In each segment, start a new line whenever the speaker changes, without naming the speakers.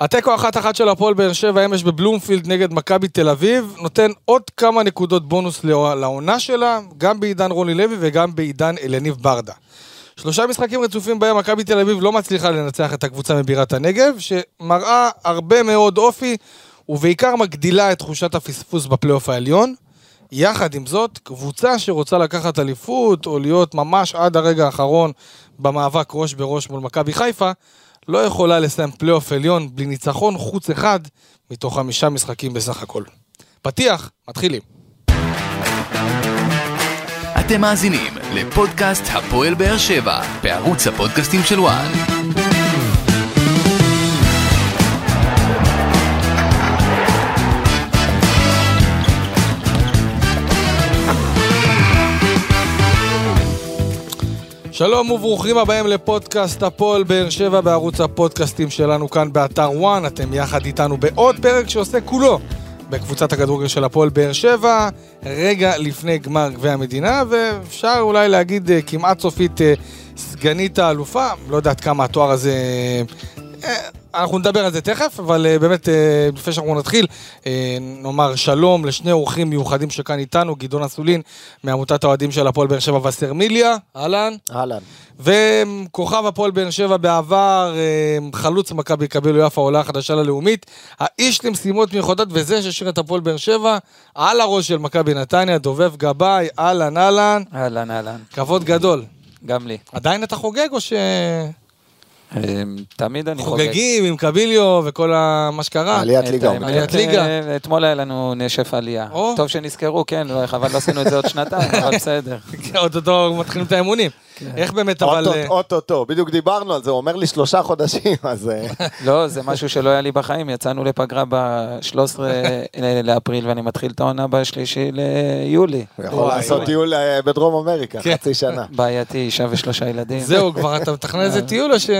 התיקו אחת אחת של הפועל באר שבע אמש בבלומפילד נגד מכבי תל אביב, נותן עוד כמה נקודות בונוס לעונה שלה, גם בעידן רוני לוי וגם בעידן אלניב ברדה. שלושה משחקים רצופים בהם מכבי תל אביב לא מצליחה לנצח את הקבוצה מבירת הנגב, שמראה הרבה מאוד אופי, ובעיקר מגדילה את תחושת הפספוס בפלייאוף העליון. יחד עם זאת, קבוצה שרוצה לקחת אליפות, או להיות ממש עד הרגע האחרון במאבק ראש בראש מול מכבי חיפה, לא יכולה לסיים פלייאוף עליון בלי ניצחון חוץ אחד מתוך חמישה משחקים בסך הכל. פתיח, מתחילים.
אתם מאזינים לפודקאסט הפועל באר שבע בערוץ הפודקאסטים של ONE.
שלום וברוכים הבאים לפודקאסט הפועל באר שבע בערוץ הפודקאסטים שלנו כאן באתר וואן. אתם יחד איתנו בעוד פרק שעושה כולו בקבוצת הכדורגל של הפועל באר שבע, רגע לפני גמר גביע המדינה, ואפשר אולי להגיד אה, כמעט סופית אה, סגנית האלופה, לא יודעת כמה התואר הזה אה, אנחנו נדבר על זה תכף, אבל uh, באמת, uh, לפני שאנחנו נתחיל, נאמר שלום לשני אורחים מיוחדים שכאן איתנו, גדעון אסולין מעמותת האוהדים של הפועל באר שבע וסרמיליה, אהלן.
אהלן.
וכוכב הפועל באר שבע בעבר, חלוץ מכבי קבילו יפה, עולה חדשה ללאומית, האיש למשימות מיוחדות וזה שהשאיר את הפועל באר שבע על הראש של מכבי נתניה, דובב גבאי, אהלן, אהלן.
אהלן, אהלן.
כבוד גדול.
גם לי.
עדיין אתה חוגג או ש...
אמ, תמיד אני חוגג.
חוגגים עם קביליו וכל מה שקרה.
עליית ליגה.
עליית ליגה.
אה, אתמול היה לנו נשף עלייה. טוב שנזכרו, כן, אבל לא עשינו את זה עוד שנתיים, אבל בסדר.
אוטוטו מתחילים את האמונים.
כן.
איך באמת, אבל...
אוטוטו, בדיוק דיברנו על זה, הוא אומר לי שלושה חודשים, אז... אה.
לא, זה משהו שלא היה לי בחיים, יצאנו לפגרה ב-13 לאפריל, ואני מתחיל את העונה בשלישי ליולי.
הוא יכול לעשות טיול אה, בדרום אמריקה,
כן.
חצי שנה.
בעייתי, אישה ושלושה ילדים.
זהו, כבר אתה מתכנן איזה טיול או ש...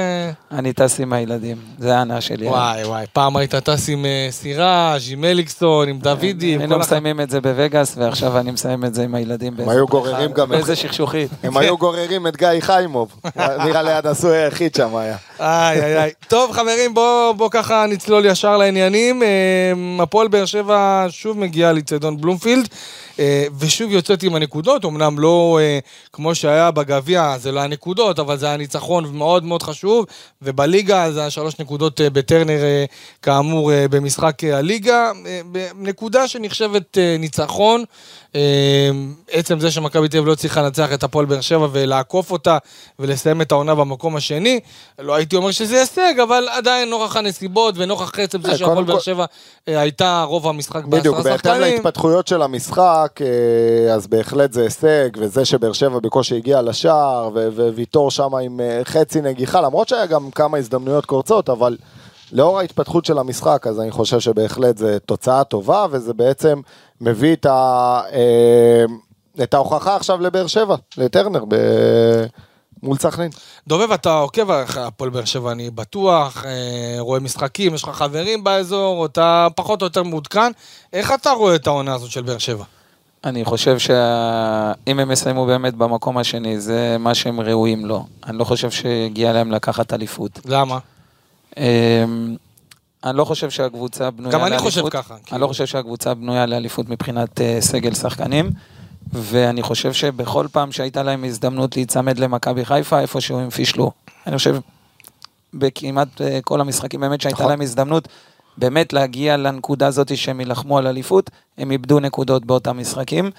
אני טס עם הילדים, זה ההנאה שלי.
וואי וואי, פעם היית טס עם אה, סיראז', עם מליקסון, עם דוידי,
היינו
כל
מסיימים את זה בווגאס, ועכשיו אני מסיים את זה עם הילדים.
הם היו גוררים גם...
באיזה שכשוכית.
הם היו גוררים את גיא חיימוב. נראה לי הנשוי היחיד שם היה.
איי איי איי. טוב חברים, בואו בוא ככה נצלול ישר לעניינים. אה, הפועל באר שבע שוב מגיעה לצדון בלומפילד. אה, ושוב יוצאת עם הנקודות, אמנם לא אה, כמו שהיה בגביע, זה לא הנקודות, אבל זה היה ניצחון מאוד מאוד חשוב, ובליגה זה היה שלוש נקודות בטרנר, כאמור, במשחק הליגה. נקודה שנחשבת ניצחון. עצם זה שמכבי תל אביב לא הצליחה לנצח את הפועל באר שבע ולעקוף אותה ולסיים את העונה במקום השני, לא הייתי אומר שזה הישג, אבל עדיין נוכח הנסיבות ונוכח עצם זה שהפועל באר שבע הייתה רוב המשחק בעשרה שחקנים.
בדיוק, בהתאם להתפתחויות של המשחק, אז בהחלט זה הישג, וזה שבאר שבע בקושי הגיע לשער, וויטור שם עם חצי נגיחה, למרות שהיה גם כמה הזדמנויות קורצות, אבל... לאור ההתפתחות של המשחק, אז אני חושב שבהחלט זו תוצאה טובה, וזה בעצם מביא את, ה, אה, את ההוכחה עכשיו לבאר שבע, לטרנר, ב... מול סכנין.
דובב, אתה עוקב אחרי הפועל באר שבע, אני בטוח, אה, רואה משחקים, יש לך חברים באזור, אתה פחות או יותר מעודכן. איך אתה רואה את העונה הזאת של באר שבע?
אני חושב שאם הם יסיימו באמת במקום השני, זה מה שהם ראויים לו. אני לא חושב שהגיע להם לקחת אליפות.
למה?
אמ, אני לא חושב שהקבוצה בנויה
לאליפות. גם אני חושב ככה.
אני כאילו. לא חושב שהקבוצה בנויה לאליפות מבחינת uh, סגל שחקנים, ואני חושב שבכל פעם שהייתה להם הזדמנות להיצמד למכבי חיפה, איפשהו הם פישלו. אני חושב בכמעט uh, כל המשחקים באמת שהייתה נכון. להם הזדמנות באמת להגיע לנקודה הזאת שהם יילחמו על אליפות, הם איבדו נקודות באותם משחקים.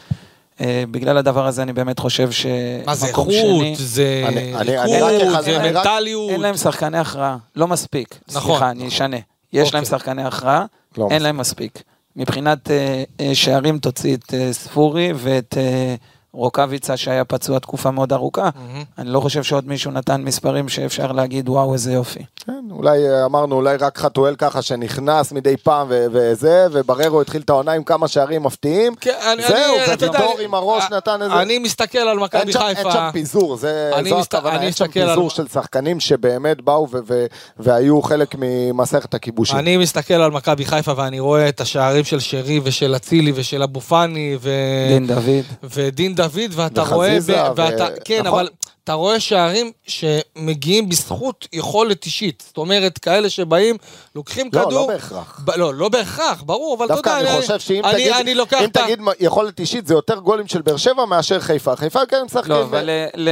Uh, בגלל הדבר הזה אני באמת חושב שמקום
מה זה איכות, זה איכות, זה מנטליות.
אין להם שחקני הכרעה, לא מספיק. נכון. סליחה, נכון. אני אשנה. יש אוקיי. להם שחקני הכרעה, לא אין מספיק. להם מספיק. מבחינת אה, אה, שערים תוציא את אה, ספורי ואת אה, רוקאביצה שהיה פצוע תקופה מאוד ארוכה, mm-hmm. אני לא חושב שעוד מישהו נתן מספרים שאפשר להגיד וואו איזה יופי.
כן, אולי אה, אמרנו אולי רק חתואל ככה שנכנס מדי פעם ו- וזה, ובררו התחיל את העונה עם כמה שערים מפתיעים, כן, אני, זהו, וויטור עם הראש
אני,
נתן איזה...
אני מסתכל על מכבי חיפה.
אין שם פיזור, זה, זו מסת... הכוונה, אין שם פיזור על... של שחקנים שבאמת באו ו- ו- והיו חלק ממסכת הכיבושים.
אני מסתכל על מכבי חיפה ואני רואה את השערים של שרי ושל אצילי ושל אבו פאני ו...
דין דוד.
ודין דוד, ואתה רואה... ו... ואתה... כן, נכון. אבל אתה רואה שערים שמגיעים בזכות יכולת אישית. זאת אומרת, כאלה שבאים, לוקחים
לא,
כדור...
לא בהכרח.
ב- לא, לא בהכרח, ברור, אבל אתה יודע...
דווקא אני חושב שאם
אני,
תגיד,
אני לוקח
אם
את ה-
תגיד יכולת אישית, זה יותר גולים של באר שבע מאשר חיפה. חיפה כן משחקים...
לא, אבל ל- ל-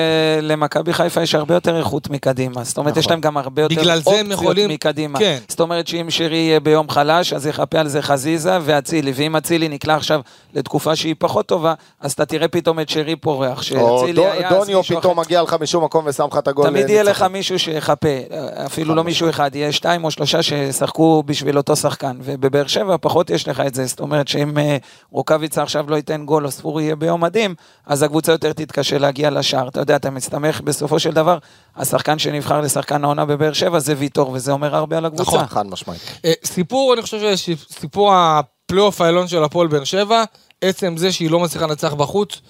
למכבי חיפה יש הרבה יותר איכות מקדימה. זאת אומרת,
נכון.
יש להם גם הרבה יותר
בגלל זה הם
אופציות
יכולים-
מקדימה.
כן.
זאת אומרת שאם שירי יהיה ביום חלש, אז יחפה על זה חזיזה ואצילי. ואם אצילי נקלע עכשיו לתקופה שהיא פחות טובה, אז אתה תראה פתאום את שירי פורח. שאצילי היה...
דוניו פתאום
אחר-
מגיע לך משום מקום ושם לך את הגול.
תמיד יהיה לך. מישהו שיחפה, אפילו לא מישהו אחד, יהיה שתיים או שלושה שישחקו בשביל אותו שחקן, ובבאר שבע פחות יש לך את זה, זאת אומרת שאם אה, רוקאביצה עכשיו לא ייתן גול או ספורי יהיה ביום מדהים, אז הקבוצה יותר תתקשה להגיע לשער, אתה יודע, אתה מסתמך בסופו של דבר, השחקן שנבחר לשחקן העונה בבאר שבע זה ויטור, וזה אומר הרבה על הקבוצה.
נכון, חד משמעית.
אה, סיפור, אני חושב שסיפור הפלייאוף העליון של הפועל באר שבע, עצם זה שהיא לא מצליחה לנצח בחוץ,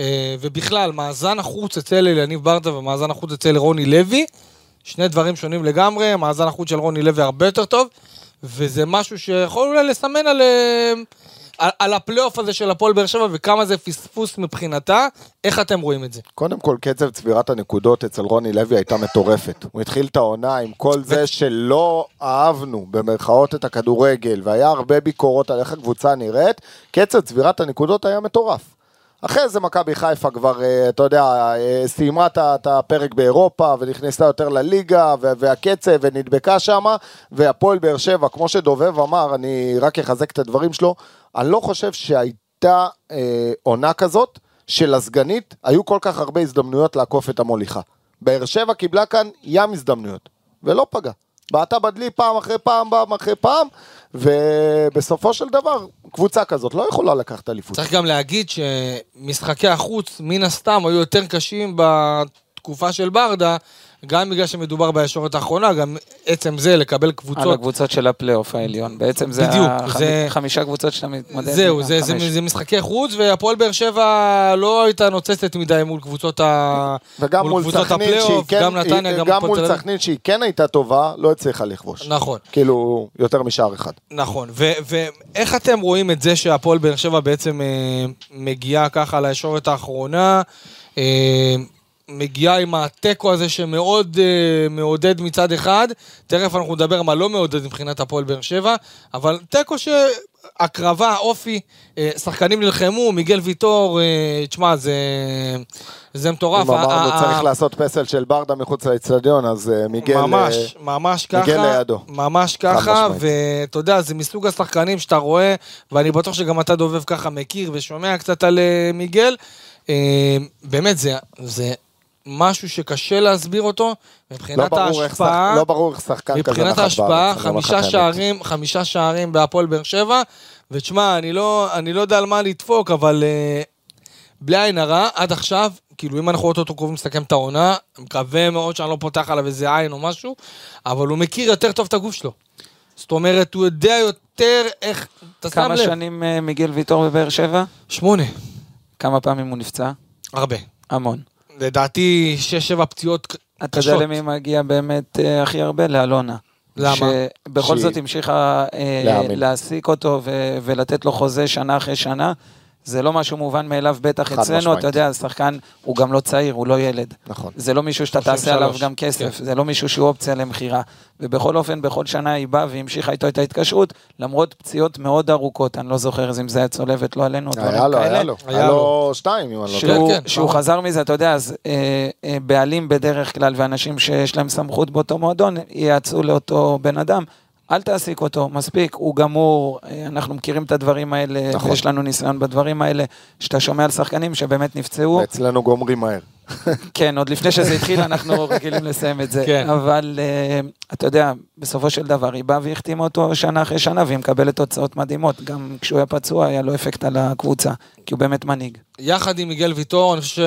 אה, ובכלל, מאזן החוץ אצל אליניב ברדה ומאזן החוץ אצל רוני לוי, שני דברים שונים לגמרי, מאזן החוץ של רוני לוי הרבה יותר טוב, וזה משהו שיכול אולי לסמן על, אה, על, על הפלייאוף הזה של הפועל באר שבע וכמה זה פספוס מבחינתה, איך אתם רואים את זה?
קודם כל, קצב צבירת הנקודות אצל רוני לוי הייתה מטורפת. הוא התחיל את העונה עם כל זה שלא אהבנו, במרכאות, את הכדורגל, והיה הרבה ביקורות על איך הקבוצה נראית, קצב צבירת הנקודות היה מטורף. אחרי זה מכבי חיפה כבר, אה, אתה יודע, אה, סיימה את הפרק באירופה ונכנסה יותר לליגה והקצב ונדבקה שמה, והפועל באר שבע, כמו שדובב אמר, אני רק אחזק את הדברים שלו, אני לא חושב שהייתה אה, עונה כזאת שלסגנית היו כל כך הרבה הזדמנויות לעקוף את המוליכה. באר שבע קיבלה כאן ים הזדמנויות, ולא פגע. בעטה בדלי פעם אחרי פעם, פעם אחרי פעם, ובסופו של דבר, קבוצה כזאת לא יכולה לקחת אליפות.
צריך גם להגיד שמשחקי החוץ, מן הסתם, היו יותר קשים בתקופה של ברדה, גם בגלל שמדובר בישורת האחרונה, גם עצם זה לקבל
על
קבוצות.
הקבוצות של הפלייאוף העליון, בעצם זה
בדיוק,
החמ-
זה-
חמישה קבוצות שאתה מתמודד
זהו,
עם
זה, זה. זה משחקי חוץ, והפועל באר שבע לא הייתה נוצצת מדי מול קבוצות ה...
וגם מול
קבוצות
סכנין, שהיא
הפלייאוף,
כן,
גם נתניה, גם
גם מול. סכנין, שהיא כן הייתה טובה, לא הצליחה לכבוש.
נכון.
כאילו, יותר משער אחד.
נכון, ו- ואיך אתם רואים את זה שהפועל באר שבע בעצם אה, מגיעה ככה לישורת האחרונה, אה, מגיעה עם התיקו הזה שמאוד אה, מעודד מצד אחד, תכף אנחנו נדבר מה לא מעודד מבחינת הפועל באר שבע, אבל תיקו שהקרבה, אופי, אה, שחקנים נלחמו, מיגל ויטור, אה, תשמע, זה, זה מטורף.
אם אמרנו, צריך לעשות פסל של ברדה מחוץ לאצטדיון, אז מיגל...
ממש, ממש ככה,
מיגל לידו.
ממש ככה. ואתה יודע, זה מסוג השחקנים שאתה רואה, ואני בטוח שגם אתה דובב ככה מכיר ושומע קצת על מיגל. באמת, זה, זה משהו שקשה להסביר אותו,
לא
מבחינת
איך שח-
ההשפעה,
לא ברור איך שחקן כזה
מבחינת
נחת
ההשפעה,
בארץ, לך את
חמישה. שערים, חמישה שערים בהפועל באר שבע, ותשמע, אני לא, אני לא יודע על מה לדפוק, אבל אה, בלי עין הרע, עד עכשיו, כאילו אם אנחנו אוטוטו קרובים לסכם את העונה, מקווה מאוד שאני לא פותח עליו איזה עין או משהו, אבל הוא מכיר יותר טוב את הגוף שלו. זאת אומרת, הוא יודע יותר איך, אתה שם
כמה
לב.
שנים אה, מיגל ויטור בבאר שבע?
שמונה.
כמה פעמים הוא נפצע?
הרבה.
המון.
לדעתי, שש-שבע פציעות ק-
אתה
קשות.
יודע למי מגיע באמת אה, הכי הרבה? לאלונה.
למה?
שבכל
שהיא-
זאת המשיכה אה. להעסיק אותו ו- ולתת לו חוזה שנה אחרי שנה. זה לא משהו מובן מאליו, בטח אצלנו,
משמעית.
אתה יודע, השחקן הוא גם לא צעיר, הוא לא ילד.
נכון.
זה לא מישהו שאתה
33,
תעשה עליו גם כסף,
כן.
זה לא מישהו שהוא אופציה למכירה. ובכל אופן, בכל שנה היא באה והמשיכה איתו את ההתקשרות, למרות פציעות מאוד ארוכות, אני לא זוכר אם זה היה צולבת, לא עלינו,
היה
דברים
לו, היה. לו.
היה
היה
לו.
שתיים, אם אני לא טועה.
שהוא,
כן,
שהוא
ברור.
חזר מזה, אתה יודע, אז אה, אה, בעלים בדרך כלל ואנשים שיש להם סמכות באותו מועדון, ייעצו לאותו בן אדם, אל תעסיק אותו, מספיק, הוא גמור, אה, אנחנו מכירים את הדברים האלה,
נכון.
ויש לנו ניסיון בדברים האלה, שאתה שומע על שחקנים שבאמת נפצעו,
אצלנו גומרים מהר.
כן, עוד לפני שזה התחיל, אנחנו רגילים לסיים את זה.
כן.
אבל uh, אתה יודע, בסופו של דבר, היא באה והחתימה אותו שנה אחרי שנה, והיא מקבלת תוצאות מדהימות. גם כשהוא היה פצוע, היה לו אפקט על הקבוצה, כי הוא באמת מנהיג.
יחד עם מיגל ויטור, אני חושב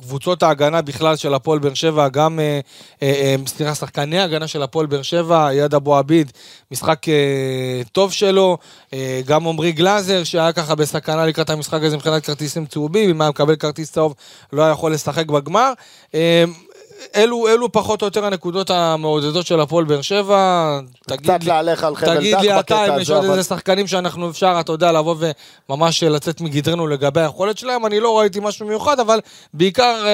שקבוצות ההגנה בכלל של הפועל באר שבע, גם, אה, אה, אה, סליחה, שחקני ההגנה של הפועל באר שבע, יד אבו עביד, משחק טוב שלו, גם עמרי גלאזר, שהיה ככה בסכנה לקראת המשחק הזה מבחינת כרטיסים צהובים, אם היה מקבל כרטיס צהוב, לא היה יכול לשחק בגמר. אלו, אלו פחות או יותר הנקודות המעודדות של הפועל באר שבע. תגיד
קצת
לי-
להלך על חבל
תגיד
דק
לי
בקטע
אתה אם יש
הזה,
עוד איזה שחקנים שאנחנו אפשר, אתה יודע, לבוא וממש לצאת מגדרנו לגבי היכולת שלהם, אני לא ראיתי משהו מיוחד, אבל בעיקר אה,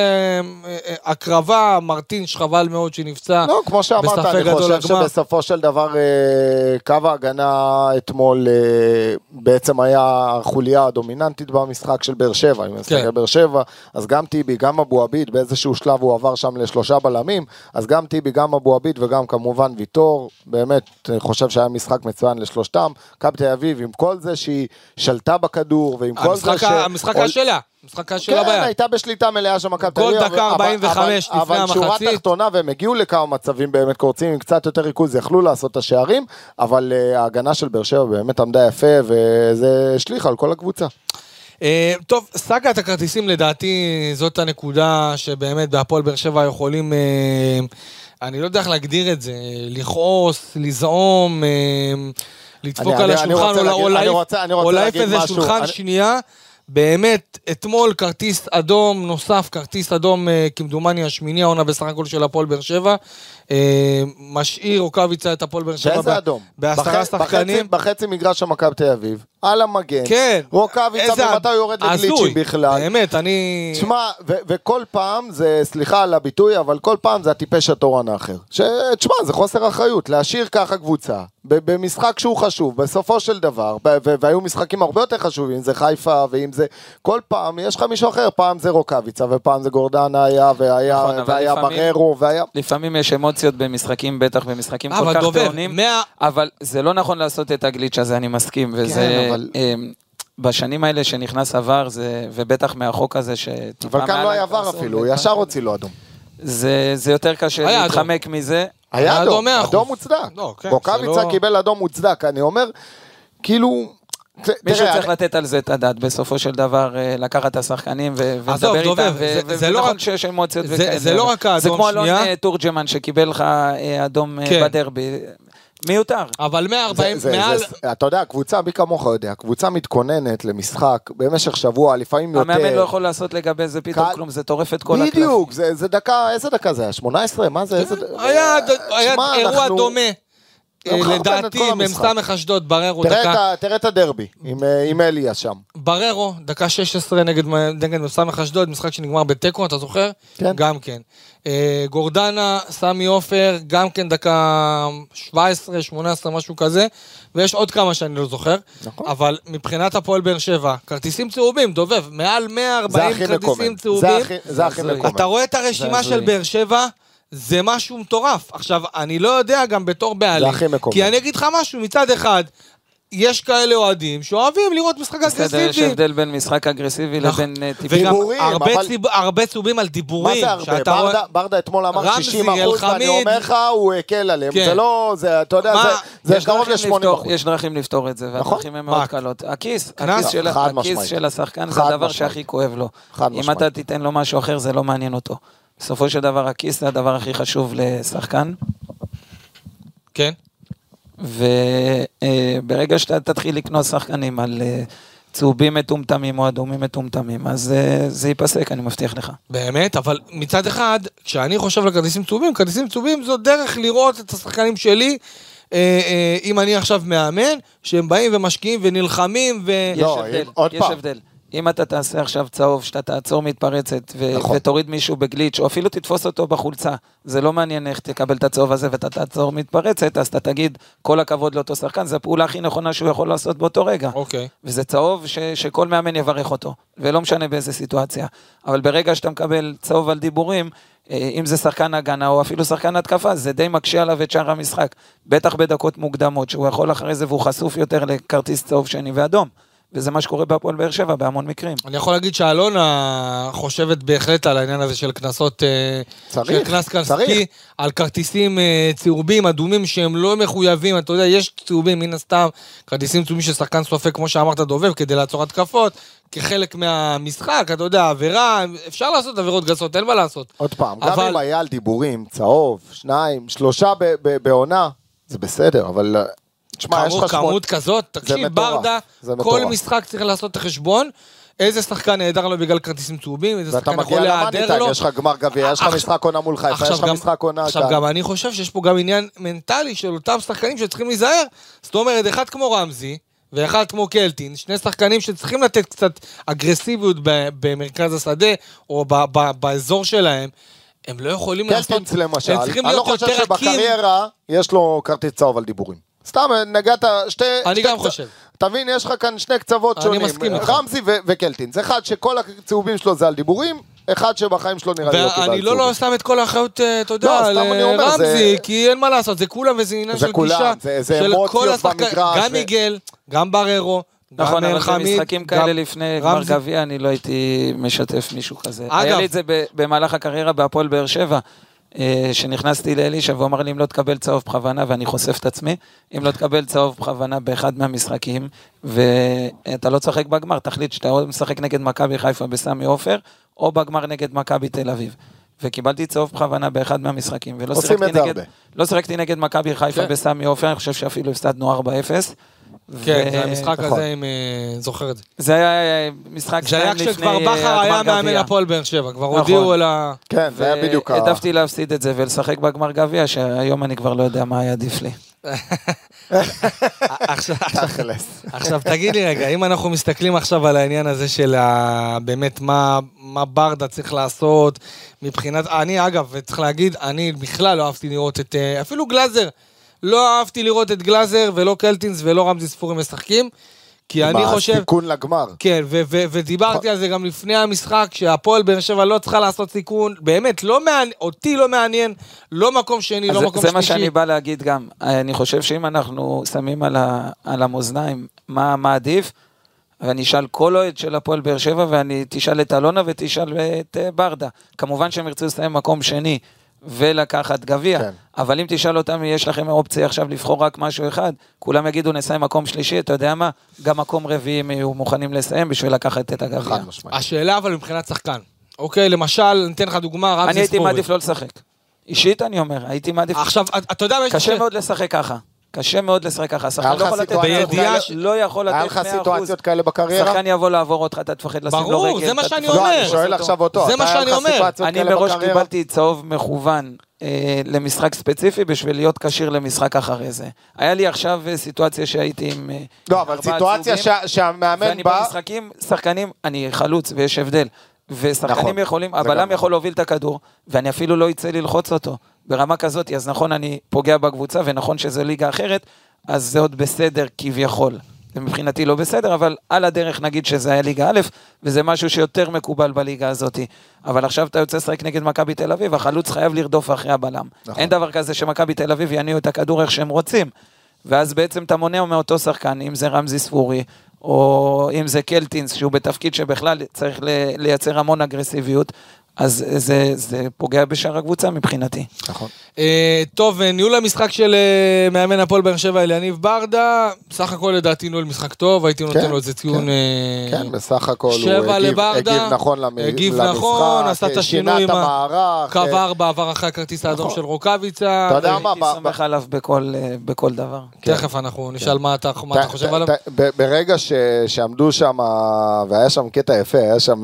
אה, הקרבה, מרטינש חבל מאוד שנפצע.
לא, כמו שאמרת, אני חושב
לגמר.
שבסופו של דבר אה, קו ההגנה אתמול אה, בעצם היה החוליה הדומיננטית במשחק של באר שבע. אם נסתכל
כן.
באר שבע, אז גם טיבי, גם אבו עביד, באיזשהו שלב הוא עבר שם לשלושה בלמים, אז גם טיבי, גם אבו עביד וגם כמובן ויטור, באמת, אני חושב שהיה משחק מצוין לשלושתם. מכבי תל אביב, עם כל זה שהיא שלטה בכדור, ועם כל זה
ה- המשחק היה שלה, המשחק היה שלה
כן,
ביד.
הייתה בשליטה מלאה של מכבי תל
גול
אביב.
דקה
אבל-
45
אבל-
לפני
אבל שורה
המחצית.
תחתונה, והם הגיעו לכמה מצבים באמת קורצים עם קצת יותר ריכוז, יכלו לעשות את השערים, אבל אה, ההגנה של באר שבע באמת עמדה יפה, וזה השליך על כל הקבוצה.
אה, טוב, סאגת הכרטיסים לדעתי זאת הנקודה שבאמת בהפועל באר שבע יכולים, אה, אני לא יודע איך להגדיר את זה, לכעוס, לזעום, אה, לדפוק על השולחן, או להעיף- איזה. שולחן שנייה. באמת, אתמול כרטיס אדום נוסף, כרטיס אדום כמדומני השמיני העונה בסך הכל של הפועל באר שבע. אה, משאיר רוקאביצה את הפועל באר שבע? בעשרה
בחצי-
שחקנים.
בחצי מגרש של מכבי תל אביב, על המגן,
כן.
רוקאביצה, ומתי הוא יורד
הזוי.
לגליצ'ים בכלל.
באמת, אני...
תשמע, וכל פעם זה, סליחה על הביטוי, אבל כל פעם זה הטיפש התורן האחר. תשמע, זה חוסר אחריות, להשאיר ככה קבוצה, במשחק שהוא חשוב, בסופו של דבר, והיו משחקים הרבה יותר חשובים, אם זה חיפה ואם זה... כל פעם יש לך מישהו אחר, פעם זה רוקאביצה, ופעם זה גורדנה היה, והיה,
נכון,
והיה בררו, והיה...
לפעמים יש אמוציות במשחקים, בטח במשחקים כל
אבל
כך טעונים,
מאה-
אבל זה לא נכון לעשות את הגליץ' הזה, אני מסכים, וזה...
כן, אבל-
אמ, בשנים האלה שנכנס עבר, זה, ובטח מהחוק הזה שטיפה
אבל כאן לא היה עבר אפילו,
לדברים
ישר. הוציא לו אדום.
זה, זה יותר קשה להתחמק מזה.
היה אדום,
אדום.
אדום מוצדק.
לא, כן,
רוקאביצה
זה לא-
קיבל אדום מוצדק, אני אומר, כאילו...
מישהו
תראה,
צריך
אני-
לתת על זה את הדעת, בסופו של דבר, אה, לקחת את השחקנים ולדבר איתם,
לא
ונכון
רק-
שיש אמוציות
זה-
וכאלה.
זה לא
אבל-
רק האדום,
זה כמו אלון
שנייה.
אה, תורג'מן שקיבל לך אה, אדום
כן.
בדרבי. מיותר.
אבל 140,
זה- זה-
מעל...
זה- אתה יודע, קבוצה, מי כמוך יודע, קבוצה מתכוננת למשחק במשך שבוע, לפעמים יותר.
המאמן לא יכול לעשות לגבי זה פתאום
קל-
כלום, זה טורף את כל הקלף.
בדיוק, זה זה דקה, איזה דקה זה היה? 18? מה זה? איזה...
היה היה
שמע,
אירוע
אנחנו-
דומה.
לא
אה,
מחרבן את
לדעתי,
כל המשחק.
מ"ס אשדוד, בררו,
תראה את
דקה...
ה- תראה את הדרבי עם, אה, עם אליאס שם.
בררו, דקה 16 נגד נגד מ"ס אשדוד, משחק שנגמר בתיקו, אתה זוכר?
כן.
גם כן. אה, גורדנה, סמי עופר, גם כן דקה 17, 18, משהו כזה, ויש עוד כמה שאני לא זוכר.
נכון.
אבל מבחינת הפועל באר שבע, כרטיסים צהובים, דובב, מעל
זה
140
הכי
כרטיסים צהובים.
זה הכי. מקומם.
אתה רואה את הרשימה של. באר שבע, זה משהו מטורף. עכשיו, אני לא יודע גם בתור בעלים,
הכי מקומם.
כי אני אגיד לך משהו, מצד אחד, יש כאלה אוהדים שאוהבים לראות משחק
בסדר, יש
אגרסיבי.
הבדל בין משחק אגרסיבי
נכון.
לבין אה, טיפים.
וגם
דיבורים,
הרבה,
אבל-
ציב... הרבה צהובים על
מה
דיבורים.
זה הרבה? ברדה- ברדה אתמול אמר
רמזי,
60 אחוז, ואני. אומר לך, הוא הקל עליהם.
כן.
זה לא, זה, אתה יודע,
מה?
זה- זה
יש
קרוב
דרכים
ל-80
לפתור-
אחוז.
יש דרכים לפתור את זה,
נכון.
והדרכים הן
מה?
מאוד קלות. הכיס,
קנס?
הכיס של- הכיס. של השחקן זה הדבר. שהכי כואב לו. אם. אתה תיתן לו משהו אחר, זה לא מעניין אותו. בסופו של דבר, הכיס זה הדבר הכי חשוב לשחקן,
כן.
וברגע שאתה תתחיל לקנות שחקנים על אה, צהובים מטומטמים או אדומים מטומטמים, אז אה, זה ייפסק, אני מבטיח לך.
באמת, אבל מצד אחד, כשאני חושב על כרטיסים צהובים, כרטיסים צהובים זו דרך לראות את השחקנים שלי, אה, אם אני עכשיו מאמן, שהם באים ומשקיעים ונלחמים, ו...
יש
לא,
הבדל,
אם- עוד
יש
פעם.
הבדל. אם אתה תעשה עכשיו צהוב, שאתה תעצור מתפרצת, ו-
נכון.
ותוריד מישהו בגליץ', או אפילו תתפוס אותו בחולצה, זה לא מעניין איך תקבל את הצהוב הזה ואתה תעצור מתפרצת, אז אתה תגיד, כל הכבוד לאותו שחקן, זו הפעולה הכי נכונה שהוא יכול לעשות באותו רגע.
אוקיי.
וזה צהוב ש- שכל מאמן יברך אותו, ולא משנה באיזה סיטואציה. אבל ברגע שאתה מקבל צהוב על דיבורים, אה, אם זה שחקן הגנה או אפילו שחקן התקפה, זה די מקשה עליו את שאר המשחק. בטח בדקות מוקדמות, שהוא יכול אחרי זה והוא חשוף יותר לכרטיס צהוב שני ואדום. וזה מה שקורה בהפועל באר שבע בהמון מקרים.
אני יכול להגיד שאלונה חושבת בהחלט על העניין הזה של קנסות, אה,
צריך,
של קנס. כספי, על כרטיסים אה, צהובים, אדומים שהם לא מחויבים, אתה יודע, יש צהובים, מן הסתם, כרטיסים צהובים ששחקן סופג, כמו שאמרת, דובב, כדי לעצור התקפות, כחלק מהמשחק, אתה יודע, עבירה, אפשר לעשות עבירות גסות, אין מה לעשות.
עוד פעם, גם
אבל-
אם היה על דיבורים, צהוב, שניים, שלושה בעונה, זה בסדר, אבל... תשמע, יש לך.
כמות כזאת, תקשיב, ברדה, כל. משחק צריך לעשות את החשבון. איזה שחקן נהדר לו בגלל כרטיסים צהובים, איזה שחקן יכול להיעדר לו.
יש לך גמר גביע, יש לך משחק עונה מול חיפה, יש לך משחק עונה
עכשיו. גם אני חושב שיש פה גם עניין מנטלי של אותם שחקנים שצריכים להיזהר. זאת אומרת, אחד כמו רמזי, ואחד כמו קלטין, שני שחקנים שצריכים לתת קצת אגרסיביות במרכז השדה, או באזור שלהם. הם לא יכולים
קלטינס למשל, אני לא חושב. שבקריירה יש לו כרטיס צהוב על דיבורים. סתם נגעת שתי...
אני
שתי
גם
קצ-
חושב.
אתה מבין, יש לך כאן שני קצוות
אני
שונים.
מסכים איתך.
רמזי ו- וקלטינס. אחד שכל הצהובים שלו זה על דיבורים, אחד שבחיים שלו נראה לי לא קיבל
ואני לא,
צהובים.
לא שם את כל האחריות, אה, אתה
לא,
יודע,
אני
לרמזי,
זה-
כי אין מה לעשות, זה כולם וזה עניין
זה
של
כולם,
גישה.
זה- זה
של
אמוציות במגרש,
גם
ו-
מיגל, גם בררו,
נכון, אבל במשחקים כאלה לפני גמר. גביע, אני לא הייתי משתף מישהו כזה.
אגב-
היה לי את זה במהלך הקריירה בהפועל באר שבע, אה, שנכנסתי לאלישע והוא אמר לי, אם לא תקבל צהוב בכוונה, ואני חושף את עצמי, אם לא תקבל צהוב בכוונה באחד מהמשחקים, ואתה לא תשחק בגמר, תחליט שאתה או משחק נגד מכבי חיפה בסמי עופר, או בגמר נגד מכבי תל אביב. וקיבלתי צהוב בכוונה באחד מהמשחקים, ולא שיחקתי נגד. לא שיחקתי נגד מכבי חיפה
כן.
בסמי עופר, אני חושב שאפילו הפסדנו 4-0.
כן, זה המשחק
נכון.
הזה, אם אה, זוכר את זה.
זה היה משחק
זה היה כשכבר בכר
אה,
היה
הגמר
מאמן. הפועל באר שבע, כבר
נכון.
הודיעו על ה...
כן, זה היה בדיוק ה...
העדפתי להפסיד את זה ולשחק בגמר גביע, שהיום אני כבר לא יודע מה היה עדיף לי.
עכשיו, תגיד לי רגע, אם אנחנו מסתכלים עכשיו על העניין הזה של. באמת מה, מה ברדה צריך לעשות מבחינת... אני אגב, צריך להגיד, אני בכלל לא אהבתי לראות את... אה, אפילו גלאזר. לא אהבתי לראות את גלאזר ולא קלטינס ולא רמזי ספורי משחקים, כי אני חושב...
הסיכון לגמר.
כן, ו- ו- ודיברתי על זה גם לפני המשחק, שהפועל באר שבע לא צריכה לעשות סיכון, באמת, לא מעניין, אותי לא מעניין, לא מקום שני, לא
זה-
מקום
זה
שלישי.
מה שאני בא להגיד גם. אני חושב שאם אנחנו שמים על ה- על המאזניים מה מה עדיף, ואני אשאל כל אוהד של הפועל באר שבע, ואני תשאל את אלונה ותשאל את אה, ברדה. כמובן שהם ירצו לסיים מקום שני. ולקחת גביע,
כן.
אבל אם תשאל אותם, יש לכם אופציה עכשיו לבחור רק משהו אחד, כולם יגידו נסיים מקום שלישי, אתה יודע מה? גם מקום רביעי הם יהיו מוכנים לסיים בשביל לקחת את הגביע.
חד משמעית.
השאלה אבל מבחינת שחקן. אוקיי, למשל, ניתן לך דוגמה, רמזי
אני הייתי
ספורי.
מעדיף לא לשחק. אישית אני אומר, הייתי מעדיף...
עכשיו, אתה- יודע, יש
קשה
לך-
מאוד לשחק ככה. קשה מאוד לשחק ככה.
היה
שחקן
לך
לא יכול לתת
בידיעה
לא יכול לתת 100%.
היה לך סיטואציות כאלה בקריירה?
שחקן יבוא לעבור אותך, אתה תפחד לשים לו
ברור,
רגל.
זה מה שאני אומר.
לא, אני שואל. עכשיו אותו.
זה מה שאני אומר.
אני מראש? קיבלתי צהוב מכוון אה, למשחק ספציפי בשביל להיות כשיר למשחק אחרי זה. היה לי עכשיו אה, סיטואציה שהייתי עם אה,
לא, אבל סיטואציה שהמאמן
ואני
בא...
במשחקים, שחקנים, אני חלוץ ויש הבדל. ושחקנים
נכון,
יכולים, הבלם
גם
יכול להוביל את הכדור, ואני אפילו לא יצא ללחוץ אותו ברמה כזאת, אז נכון, אני פוגע בקבוצה, ונכון שזו ליגה אחרת, אז זה עוד בסדר כביכול. זה מבחינתי לא בסדר, אבל על הדרך נגיד שזה היה ליגה א', וזה משהו שיותר מקובל בליגה הזאת. אבל עכשיו אתה יוצא לשחק נגד מכבי תל אביב, החלוץ חייב לרדוף אחרי הבלם.
נכון.
אין דבר כזה שמכבי תל אביב יניעו את הכדור איך שהם רוצים. ואז בעצם אתה מונע מאותו שחקן, אם זה רמזי ספורי, או אם זה קלטינס, שהוא בתפקיד שבכלל צריך לייצר המון אגרסיביות, אז זה, זה פוגע בשאר הקבוצה מבחינתי.
נכון.
אה, טוב, אה, ניהול המשחק של אה, מאמן הפועל באר שבע אליניב ברדה, בסך הכל לדעתי ניהול משחק טוב, הייתי נותן
כן,
לו איזה ציון...
כן.
אה,
כן, בסך הכל הוא הגיב-
לברדה,
הגיב נכון למ-
הגיב
למשחק,
נכון, עשה את השינוי עם
המערך.
קו
אה,
ארבע עבר אחרי הכרטיס האדום
נכון.
של רוקאביצה.
אתה יודע מה,
הייתי סומך עליו בכל, בכל דבר.
תכף אנחנו נשאל מה אתה מה אתה חושב
ת-
עליו.
ת- ב- ברגע ש- שעמדו שם, והיה שם קטע יפה, היה שם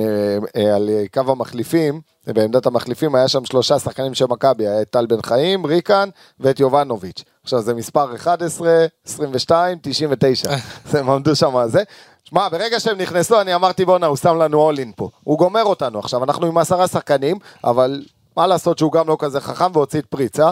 על קו המחליפים, בעמדת המחליפים היה שם שלושה שחקנים של מכבי, היה את טל בן חיים, ריקן ואת יובנוביץ'. עכשיו זה מספר 11, 22, 99. אז הם עמדו שם על זה. שמע, ברגע שהם נכנסו, אני אמרתי, בואנה, הוא שם לנו אול אין פה. הוא גומר אותנו. עכשיו, אנחנו עם עשרה שחקנים, אבל מה לעשות שהוא גם לא כזה חכם והוציא את פריצה.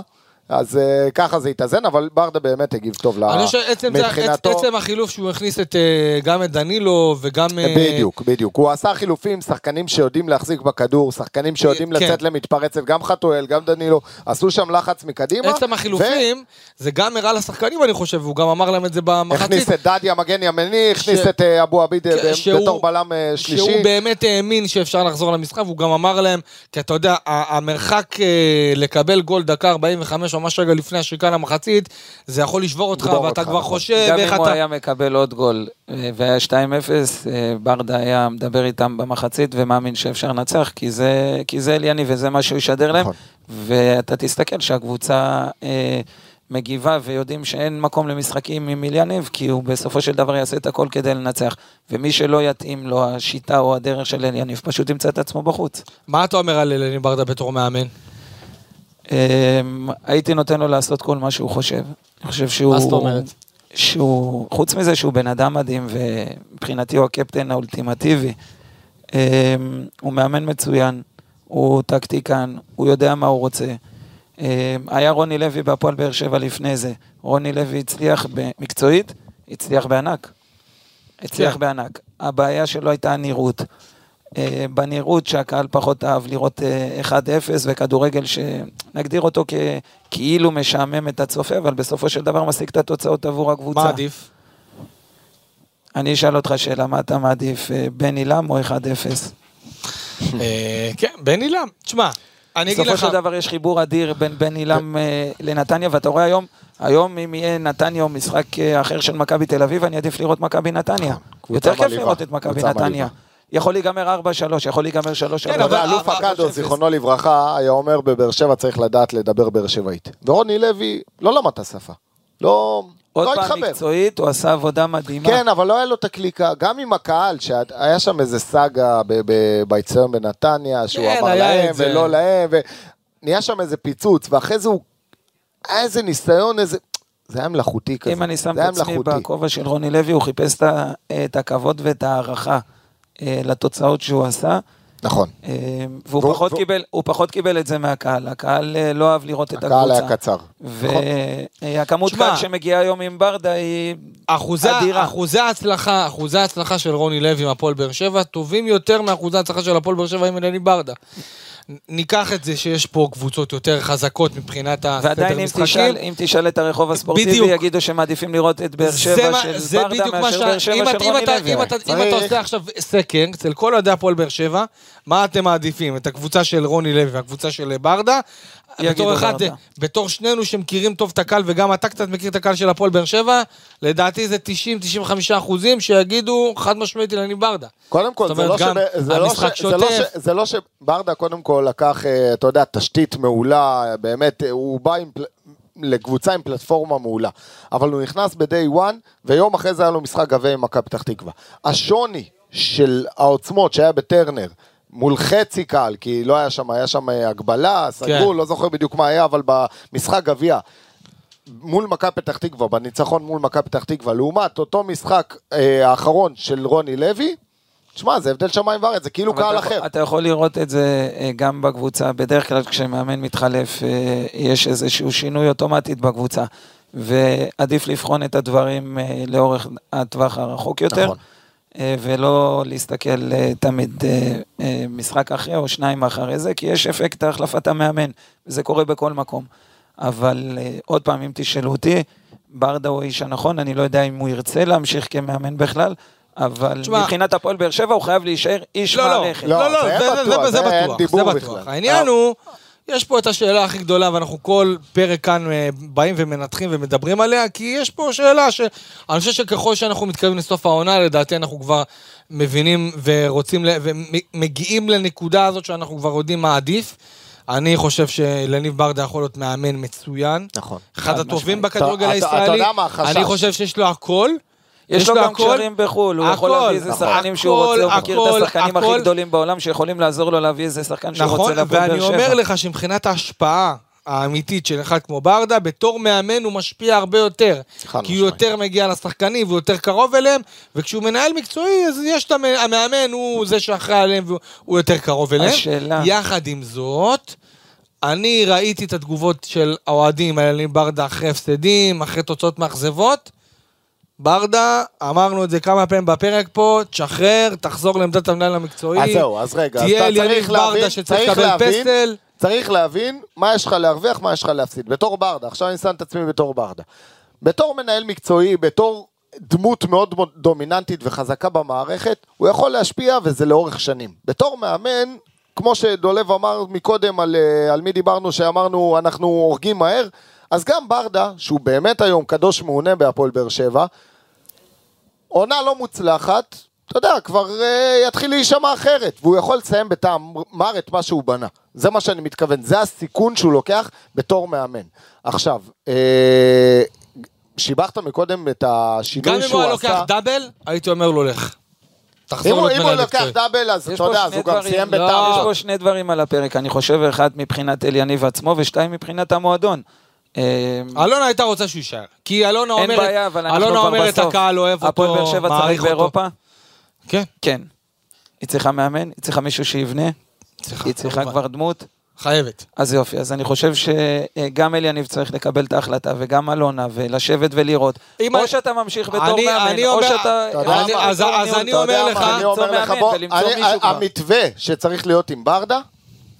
אז uh, ככה זה התאזן, אבל ברדה באמת הגיב טוב ל-
אני חושב שעצם זה-
מבחינתו.
עצם החילוף שהוא הכניס את אה, גם את דנילו וגם... אה,
בדיוק, בדיוק. הוא עשה חילופים, שחקנים שיודעים להחזיק בכדור, שחקנים שיודעים
כן.
לצאת למתפרצת, גם חתואל, גם דנילו, עשו שם לחץ מקדימה.
עצם החילופים, זה גם הראה לשחקנים, אני חושב, והוא גם אמר להם את זה במחצית.
הכניס את דדיה מגן ימני, הכניס
ש-
את אה, אבו עביד
כן, שהוא-
בתור בלם אה, שלישי.
שהוא באמת האמין שאפשר לחזור למשחק, והוא גם אמר להם, כי אתה יודע, המרחק אה, לקבל גול דקה 45 או ממש רגע לפני השריקה למחצית, זה יכול לשבור אותך, ואתה
אותך,
כבר
נכון.
חושב
גם
איך
אם הוא
אתה...
היה מקבל עוד גול אה, והיה 2-0, אה, ברדה היה מדבר איתם במחצית ומאמין שאפשר לנצח, כי זה, כי זה אליאני וזה מה שהוא ישדר להם.
נכון.
ואתה תסתכל שהקבוצה אה, מגיבה ויודעים שאין מקום למשחקים עם אליניב, כי הוא בסופו של דבר יעשה את הכל כדי לנצח. ומי שלא יתאים לו השיטה או הדרך של אליניב, פשוט ימצא את עצמו בחוץ.
מה אתה אומר על אלני ברדה בתור מאמן?
אמ, הייתי נותן לו לעשות כל מה שהוא חושב. אני חושב שהוא...
מה זאת אומרת?
שהוא, חוץ מזה שהוא בן אדם מדהים, ומבחינתי הוא הקפטן האולטימטיבי, אמ, הוא מאמן מצוין, הוא טקטיקן, הוא יודע מה הוא רוצה. אמ, היה רוני לוי בהפועל באר שבע לפני זה. רוני לוי הצליח מקצועית, הצליח בענק. הצליח
כן.
בענק. הבעיה שלו הייתה הנראות. אה, בנראות שהקהל פחות אהב לראות אה, 1-0 וכדורגל שנגדיר אותו ככאילו משעמם את הצופה, אבל בסופו של דבר משיג את התוצאות עבור הקבוצה.
מה עדיף?
אני אשאל אותך שאלה, מה אתה מעדיף, אה, בן עילם או 1-0?
אה, כן, בן עילם. תשמע, אני אגיד
בסופו
לך...
של דבר יש חיבור אדיר בין בן עילם אה, לנתניה, ואתה רואה היום, היום אם יהיה נתניה או משחק אה, אחר של מכבי תל אביב, אני עדיף לראות מכבי נתניה.
קבוצה
יותר כיף לראות את מכבי נתניה. יכול להיגמר 4-3, יכול להיגמר 3-3.
כן, אבל-
אלוף
3-0.
זיכרונו לברכה, היה אומר בבאר שבע צריך לדעת לדבר באר שבעית. ורוני לוי לא למד את השפה. לא
עוד
לא
פעם
התחבר.
מקצועית, הוא עשה עבודה מדהימה.
כן, אבל לא היה לו את הקליקה, גם עם הקהל, שהיה שם איזה סאגה ב- ב- באיצטדיון בנתניה, שהוא
כן,
אמר להם. ולא להם, ונהיה שם איזה פיצוץ, ואחרי זה הוא... היה איזה ניסיון, איזה... זה היה מלאכותי כזה.
אם אני שם את עצמי. בכובע של רוני לוי, הוא חיפש את הכבוד ואת ההערכה לתוצאות שהוא עשה.
נכון.
אה, והוא
והוא-
פחות
והוא-
קיבל, הוא פחות קיבל את זה מהקהל, הקהל אה, לא אהב לראות את הקבוצה.
הקהל היה קצר. נכון.
והכמות
תשמע,
קהל שמגיעה היום עם ברדה היא
אחוזי,
אדירה.
אחוזי ההצלחה, אחוזי ההצלחה של רוני לוי עם הפועל באר שבע טובים יותר מאחוזי ההצלחה של הפועל באר שבע עם אלני ברדה. ניקח את זה שיש פה קבוצות יותר חזקות מבחינת
ועדיין
הסדר
אם
משחקים.
תשאל, אם תשאל את הרחוב הספורטיבי,
בדיוק.
יגידו שמעדיפים לראות את באר
זה
שבע של
זה
ברדה מאשר
ש-
באר שבע
אם
של
אתה- אם
רוני
אתה-
לוי.
אם אם. אתה עושה עכשיו סקר אצל כל אוהדי הפועל באר שבע, מה אתם מעדיפים? את הקבוצה של רוני לוי והקבוצה של ברדה? בתור אחד. בתור שנינו שמכירים טוב את הקהל, וגם אתה קצת מכיר את הקהל של הפועל באר שבע, לדעתי זה 90-95 אחוזים שיגידו חד משמעית אילני ברדה.
קודם כל,
זאת
זה
אומרת,
לא, שב... זה, לא ש... זה, לא ש... זה לא שברדה קודם כל לקח, אה, אתה יודע, תשתית מעולה, באמת, אה, הוא בא עם... לקבוצה עם פלטפורמה מעולה. אבל הוא נכנס ב-day one, ויום אחרי זה היה לו משחק גביע עם מכבי פתח תקווה. השוני של העוצמות שהיה בטרנר, מול חצי קהל, כי לא היה שם, היה שם אה, הגבלה, סגרו,
כן.
לא זוכר בדיוק מה היה, אבל במשחק גביע, מול מכבי פתח תקווה, בניצחון מול מכבי פתח תקווה, לעומת אותו משחק אה, האחרון של רוני לוי, תשמע, זה הבדל שמיים וארץ, זה כאילו קהל
אתה
אחר.
אתה יכול לראות את זה אה, גם בקבוצה, בדרך כלל כשמאמן מתחלף אה, יש איזשהו שינוי אוטומטית בקבוצה, ועדיף לבחון את הדברים לאורך הטווח הרחוק יותר,
נכון.
אה, ולא להסתכל אה, תמיד אה, משחק אחרי או שניים אחרי זה, כי יש אפקט החלפת המאמן, וזה קורה בכל מקום. אבל עוד פעם, אם תשאלו אותי, ברדה הוא האיש הנכון, אני לא יודע אם הוא ירצה להמשיך כמאמן בכלל, אבל
תשמע-
מבחינת הפועל באר שבע הוא חייב להישאר איש
לא, לא,
מערכת.
לא,
לא, לא,
זה
זה- זה-
בטוח,
זה בטוח, זה בטוח. העניין הוא, יש פה את השאלה הכי גדולה, ואנחנו כל פרק כאן אה, באים ומנתחים ומדברים עליה, כי יש פה שאלה שאני חושב שככל שאנחנו מתקרבים לסוף העונה, לדעתי אנחנו כבר מבינים ורוצים, ל- ומגיעים לנקודה הזאת שאנחנו כבר יודעים מה עדיף. אני חושב שלניב ברדה יכול להיות מאמן מצוין.
נכון.
אחד
חד
הטובים. בכדורגל
אתה- אתה-
הישראלי.
יודע מה החשש?
אני חושב שיש לו הכל.
יש לו גם. קשרים בחו"ל, הוא יכול להביא איזה
נכון.
שחקנים שהוא רוצה, הוא מכיר את השחקנים הכי. גדולים בעולם שיכולים לעזור לו להביא איזה שחקן שהוא
נכון,
רוצה להפועל
ואני
באר שבע.
אומר לך שמבחינת ההשפעה האמיתית של אחד כמו ברדה, בתור מאמן הוא משפיע הרבה יותר. כי הוא. יותר מגיע לשחקנים והוא יותר קרוב אליהם, וכשהוא מנהל מקצועי, אז יש את המ- המאמן, הוא זה שאחראי עליהם והוא יותר קרוב אליהם.
השאלה-
יחד עם זאת, אני ראיתי את התגובות של האוהדים על ברדה אחרי הפסדים, אחרי תוצאות מאכזבות. ברדה, אמרנו את זה כמה פעמים בפרק פה, תשחרר, תחזור לעמדת המנהל המקצועי.
אז זהו, אז רגע, אז
תהיה
אתה
אליניב
צריך
ברדה
להבין,
שצריך
צריך
לקבל פסל.
צריך להבין מה יש לך להרוויח, מה יש לך להפסיד. בתור ברדה, עכשיו אני שם את עצמי בתור ברדה. בתור מנהל מקצועי, בתור דמות מאוד מאוד דומיננטית וחזקה במערכת, הוא יכול להשפיע וזה לאורך שנים. בתור מאמן, כמו שדולב אמר מקודם על, אה, על מי דיברנו, שאמרנו אנחנו הורגים מהר, אז גם ברדה, שהוא באמת היום קדוש מעונה בהפועל באר שבע, עונה לא מוצלחת, אתה יודע, כבר uh, יתחיל להישמע אחרת, והוא יכול לסיים בטעם מר את מה שהוא בנה. זה מה שאני מתכוון, זה הסיכון שהוא לוקח בתור מאמן. עכשיו, אה, שיבחת מקודם את
גם
השינוי
אם הוא
שהוא
היה לוקח
עשה.
דאבל, הייתי אומר לו לך.
אם הוא אם לוקח. דאבל, אז אתה יודע, אז הוא גם סיים
לא,
בית"ר.
יש פה שני דברים על הפרק, אני חושב, אחד מבחינת אליניב עצמו, ושתיים מבחינת המועדון. אה,
אלונה הייתה רוצה שהוא יישאר. כי אלונה
אין
אומרת,
בעיה, אבל אנחנו
אלונה
כבר
אומרת. הקהל אוהב
הפועל באר
אותו,
שבע צריך
מעריך אותו.
באירופה?
כן,
כן. היא צריכה מאמן, היא צריכה מישהו שיבנה,
צריכה,
היא צריכה. כבר דמות.
חייבת.
אז יופי, אז אני חושב שגם אליניב צריך לקבל את ההחלטה, וגם אלונה, ולשבת ולראות.
אם
או
אני-
שאתה ממשיך בתור
אני-
מאמן,
אני
או
אומר-
שאתה...
אני-? אז- אז. אני אומר לך-
אני אומר לך, בוא. המתווה שצריך להיות עם ברדה,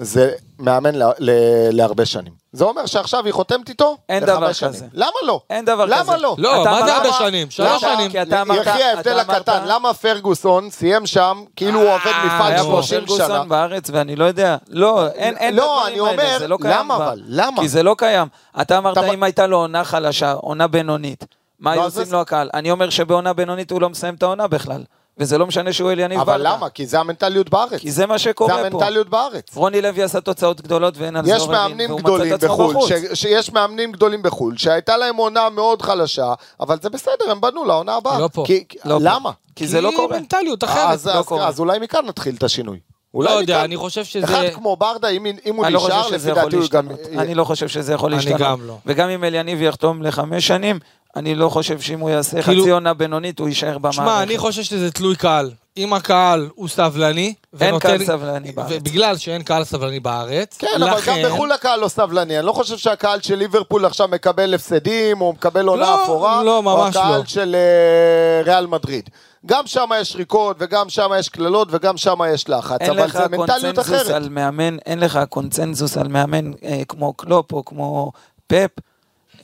זה מאמן ל- ל- להרבה שנים. זה אומר שעכשיו היא חותמת איתו
אין דבר
שנים.
כזה.
למה לא?
אין דבר
למה
כזה.
לא?
לא,
אתה
מה זה הרבה שנים? שלוש
למה?
שנים.
כי אתה אמרת-
יחי ההבדל הקטן, למה פרגוסון סיים שם כאילו הוא עובד
אה,
מפעל
היה פה
30 שנה?
פרגוסון בארץ ואני לא יודע. לא, אין אין את
לא,
הדברים
אני
האלה,
אומר,
זה לא קיים
למה
כבר.
אבל? למה?
כי זה לא קיים. אתה אמרת
אתה-
אם הייתה לו עונה חלשה, עונה בינונית, מה
לא,
היו עושים לו הקהל? אני אומר שבעונה בינונית הוא לא מסיים את העונה בכלל. וזה לא משנה שהוא אליניב
אבל
ברדה.
למה? כי זה המנטליות בארץ.
כי זה מה
זה
שקורה פה.
המנטליות בארץ.
רוני לוי עשה תוצאות גדולות ואין על זה
יש
עוררין,
מאמנים
והוא מצא
גדולים
את עצמו
בחו"ל,
בחוץ.
ש- שיש מאמנים גדולים בחו"ל, שהייתה להם עונה מאוד חלשה, אבל זה בסדר, הם בנו לעונה הבאה.
לא פה.
כי-
לא פה.
למה?
כי זה לא קורה.
מנטליות אחרת.
אז,
לא
אז,
קורה.
אז אולי מכאן נתחיל את השינוי.
לא
אולי
יודע,
מכאן.
אני חושב שזה...
אחד כמו ברדה, אם, אם הוא
אני לא
נשאר,
חושב שזה
לפי דעתי הוא גם...
אני לא חושב שזה יכול
אני
להשתנות.
גם לא.
וגם אם אליניב יחתום לחמש שנים, אני לא חושב שאם הוא יעשה
כאילו-
חצי עונה בינונית, הוא יישאר במערכת.
שמע, אני חושב שזה תלוי קהל. אם הקהל הוא סבלני,
אין
ונותן-
קהל סבלני בארץ.
ובגלל שאין קהל סבלני בארץ,
כן, אבל גם
לכן-
בחו"ל הקהל לא סבלני. אני לא חושב שהקהל של ליברפול עכשיו מקבל הפסדים, או מקבל עונה
לא,
אפורה,
לא,
או
ממש
הקהל
לא.
של אה, ריאל מדריד. גם שם יש שריקות, וגם שם יש קללות, וגם שם יש לחץ, אבל זה מנטליות אחרת.
על מאמן, אין לך קונצנזוס על מאמן אה, כמו קלופ או כמו פפ.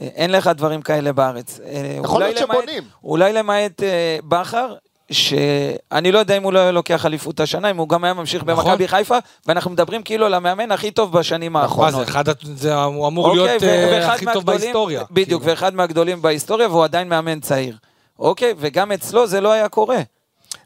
אין לך דברים כאלה בארץ. אה,
יכול להיות שבונים.
אולי למעט אה, בכר, שאני לא יודע אם הוא לא היה לוקח אליפות השנה, אם הוא גם היה ממשיך
נכון.
במכבי חיפה, ואנחנו מדברים כאילו על המאמן הכי טוב בשנים
מה
האחרונות.
זה, אחד, זה הוא אמור
אוקיי,
להיות
ו-
אה, הכי טוב בהיסטוריה.
בדיוק,
כאילו.
ואחד מהגדולים בהיסטוריה, והוא עדיין מאמן צעיר. אוקיי, וגם אצלו זה לא היה קורה.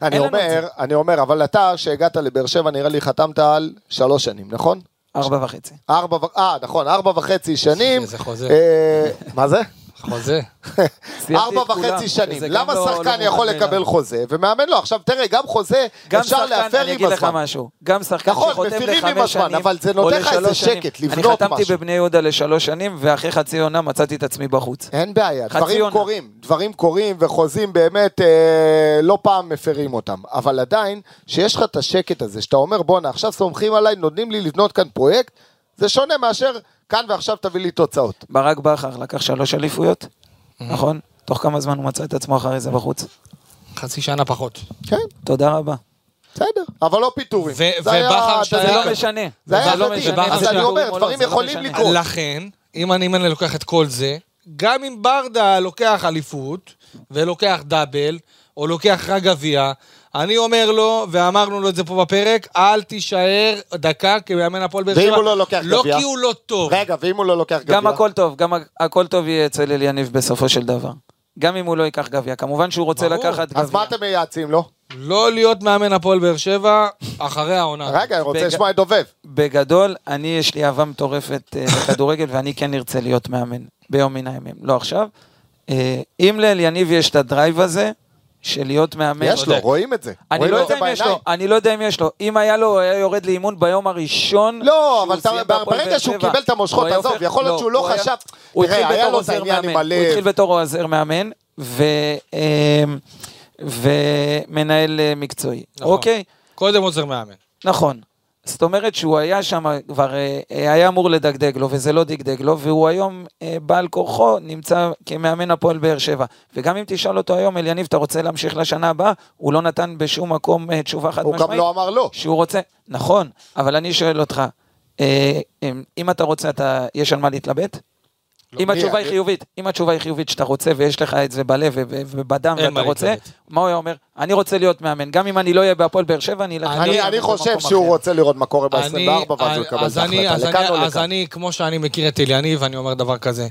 אני אומר, אני אומר, אבל אתה, שהגעת לבאר שבע, נראה לי חתמת על שלוש שנים, נכון?
ארבע וחצי.
ארבע, אה, נכון, ארבע וחצי שנים.
איזה חוזה.
אה, מה זה?
חוזה.
ארבע וחצי שנים. למה
לא-
שחקן
לא
יכול לקבל
מאליו.
חוזה, ומאמן לא? עכשיו תראה, גם חוזה אפשר להפר
אני
עם הזמן.
משהו, גם שחקן
נכון,
שחותם לחמש שנים,
אבל זה נותן לך איזה
לשלוש שנים.
שקט,
אני
לבנות
חתמתי
משהו.
בבני יהודה לשלוש שנים, ואחרי חצי עונה מצאתי את עצמי בחוץ.
אין בעיה, דברים. קורים, דברים קורים וחוזים באמת אה, לא פעם מפרים אותם, אבל עדיין, שיש לך את השקט הזה, שאתה אומר בואנה עכשיו סומכים עליי, נותנים לי לבנות כאן פרויקט, זה שונה מאשר כאן ועכשיו תביא לי תוצאות.
ברק בכר לקח שלוש אליפויות, נכון? תוך כמה זמן הוא מצא את עצמו אחרי זה בחוץ.
חצי שנה פחות.
כן,
תודה רבה.
בסדר, אבל לא פיטורים.
ובכר. שזה
זה
לא
לא משנה.
זה היה
לא
הדדי.
משנה.
אז אני
אומר,
לא,
דברים
לא
יכולים. לקרות.
לכן, אם אני מנה לוקח את כל זה, גם אם ברדה לוקח אליפות, ולוקח דאבל, או לוקח רק גביע, אני אומר לו, ואמרנו לו את זה פה בפרק, אל תישאר דקה כמאמן הפועל באר שבע.
ואם הוא לא לוקח
לא
גביע?
כי הוא לא טוב.
רגע, ואם הוא לא לוקח גביע?
גם הכל טוב, גם הכל טוב יהיה אצל אליניב בסופו של דבר. גם אם הוא לא ייקח גביע. כמובן שהוא רוצה
ברור.
לקחת גביע.
אז מה אתם מייעצים לו?
לא להיות מאמן הפועל באר שבע אחרי העונה.
רגע, אני רוצה
בג-
לשמוע את דובב.
בגדול, אני, יש לי אהבה מטורפת אה, לכדורגל, ואני כן ארצה להיות מאמן ביום מן הימים. לא עכשיו. אה, אם לאליניב יש את הדרייב הזה, של להיות מאמן...
יש לו, רואים את זה.
אני לא יודע אם יש לו. אני לא יודע אם יש לו. אם היה לו, הוא היה יורד לאימון ביום הראשון.
לא,
שהוא
אבל ברגע שהוא קיבל את המושכות, עזוב, יכול להיות שהוא לא
הוא היה-
חשב-
הוא התחיל בתור עוזר מאמן.
הלב.
הוא התחיל בתור עוזר מאמן, ו... אה, ומנהל אה, מקצועי.
נכון.
אוקיי?
קודם עוזר מאמן.
נכון. זאת אומרת שהוא היה שם, כבר אה, אה, היה אמור לדגדג לו, וזה לא דגדג לו, והוא היום אה, בעל כורחו נמצא כמאמן הפועל באר שבע. וגם אם תשאל אותו היום, אליניב, אתה רוצה להמשיך לשנה הבאה? הוא לא נתן בשום מקום תשובה חד
הוא
משמעית.
גם לא אמר לא.
שהוא רוצה, נכון, אבל אני שואל אותך, אם אתה רוצה, אתה, יש על מה להתלבט? אם
מי,
התשובה היא חיובית, אם התשובה היא חיובית שאתה רוצה ויש לך את זה בלב ובדם ואתה
מה
רוצה. מה הוא היה אומר? אני רוצה להיות מאמן, גם אם אני לא אהיה בהפועל באר שבע, אני אלך...
אני-
חושב. שהוא רוצה לראות מה קורה
אני-
ב-24 ואז הוא יקבל
אז
את
אני- אז
ההחלטה,
אני-
לכאן או
אז
לכאן.
אני, כמו שאני מכיר את אליניב, אני אומר דבר כזה.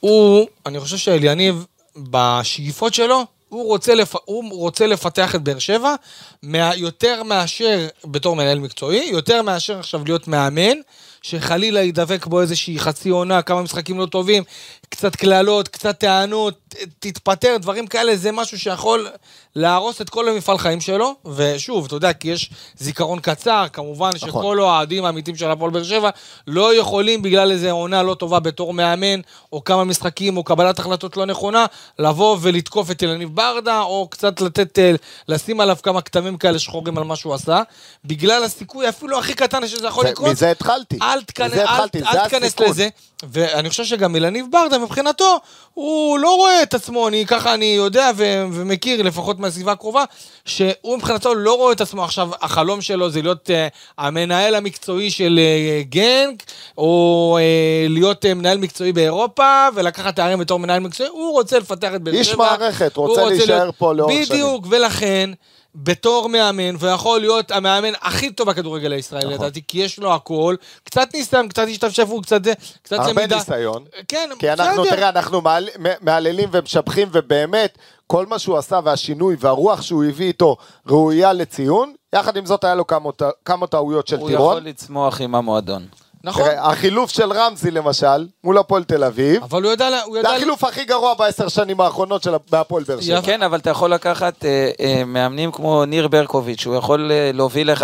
הוא, אני חושב שאליניב, בשאיפות שלו, הוא רוצה, לפ... הוא רוצה לפתח את באר שבע מה... יותר מאשר, בתור מנהל מקצועי, יותר מאשר עכשיו להיות מאמן, שחלילה ידבק בו איזושהי חצי עונה, כמה משחקים לא טובים, קצת קללות, קצת טענות, תתפטר, דברים כאלה, זה משהו שיכול להרוס את כל המפעל חיים שלו, ושוב, אתה יודע, כי יש זיכרון קצר, כמובן נכון. שכל האוהדים האמיתיים של הפועל באר שבע לא יכולים בגלל איזה עונה לא טובה בתור מאמן, או כמה משחקים, או קבלת החלטות לא נכונה, לבוא ולתקוף את אלניב ברדה, או קצת לתת, אה, לשים עליו כמה כתמים כאלה שחורים על מה שהוא עשה, בגלל הסיכוי אפילו הכי קטן שזה יכול לקרות.
מזה התחלתי.
אל תיכנס לזה, ואני חושב שגם אלניב ברדה מבחינתו, הוא לא רואה את עצמו, אני ככה אני יודע ו- ומכיר, לפחות מהסביבה הקרובה, שהוא מבחינתו לא רואה את עצמו עכשיו, החלום שלו זה להיות uh, המנהל המקצועי של uh, גנק, או uh, להיות uh, מנהל מקצועי באירופה, ולקחת תארים בתור מנהל מקצועי, הוא רוצה לפתח את באר שבע.
איש מערכת, רוצה, רוצה להישאר להיות... פה לאורך שנים.
בדיוק, ולכן... בתור מאמן, ויכול להיות המאמן הכי טוב בכדורגל הישראלי, נכון. לדעתי, כי יש לו הכל, קצת ניסיון, קצת השתפשפות, קצת זה, קצת
הרבה
למידה.
הרבה ניסיון.
כן,
כי אנחנו, בסדר. תראה, אנחנו מעל, מהללים ומשבחים, ובאמת, כל מה שהוא עשה והשינוי והרוח שהוא הביא איתו ראויה לציון. יחד עם זאת, היה לו כמה, כמה טעויות של
הוא
טירון.
הוא יכול לצמוח עם המועדון.
נכון.
תראה, החילוף של רמזי למשל, מול הפועל תל אביב,
אבל הוא ידע... הוא ידע
זה החילוף הכי גרוע בעשר שנים האחרונות של הפועל באר שבע.
כן, אבל אתה יכול לקחת אה, אה, מאמנים כמו ניר ברקוביץ', הוא יכול אה, להוביל 1-0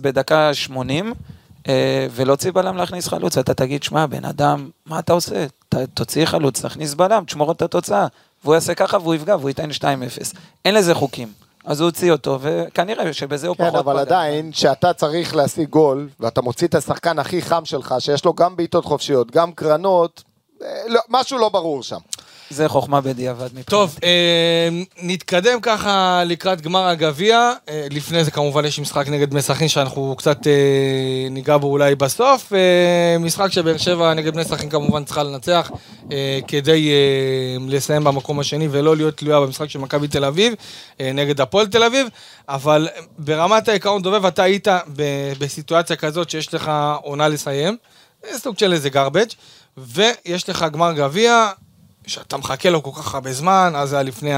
בדקה 80, אה, ולהוציא בלם להכניס חלוץ. אתה תגיד, שמע, בן אדם, מה אתה עושה? ת, תוציא חלוץ, תכניס בלם, תשמור את התוצאה. והוא יעשה ככה והוא יפגע והוא ייתן 2-0. אין לזה חוקים. אז הוא הוציא אותו, וכנראה שבזה הוא
כן,
פחות...
כן, אבל עדיין, כשאתה צריך להשיג גול, ואתה מוציא את השחקן הכי חם שלך, שיש לו גם בעיטות חופשיות, גם קרנות, אה, לא, משהו לא ברור שם.
זה חוכמה בדיעבד מבחינתי.
טוב, אה, נתקדם ככה לקראת גמר הגביע. אה, לפני זה כמובן יש משחק נגד בני סכנין שאנחנו קצת אה, ניגע בו אולי בסוף. אה, משחק שבאר שבע נגד בני סכנין כמובן צריכה לנצח אה, כדי אה, לסיים במקום השני ולא להיות תלויה במשחק של מכבי תל אביב אה, נגד הפועל תל אביב. אבל ברמת העיקרון דובב, אתה היית ב- בסיטואציה כזאת שיש לך עונה לסיים. סוג של איזה garbage, ויש לך גמר גביע, שאתה מחכה לו כל כך הרבה זמן, אז זה היה לפני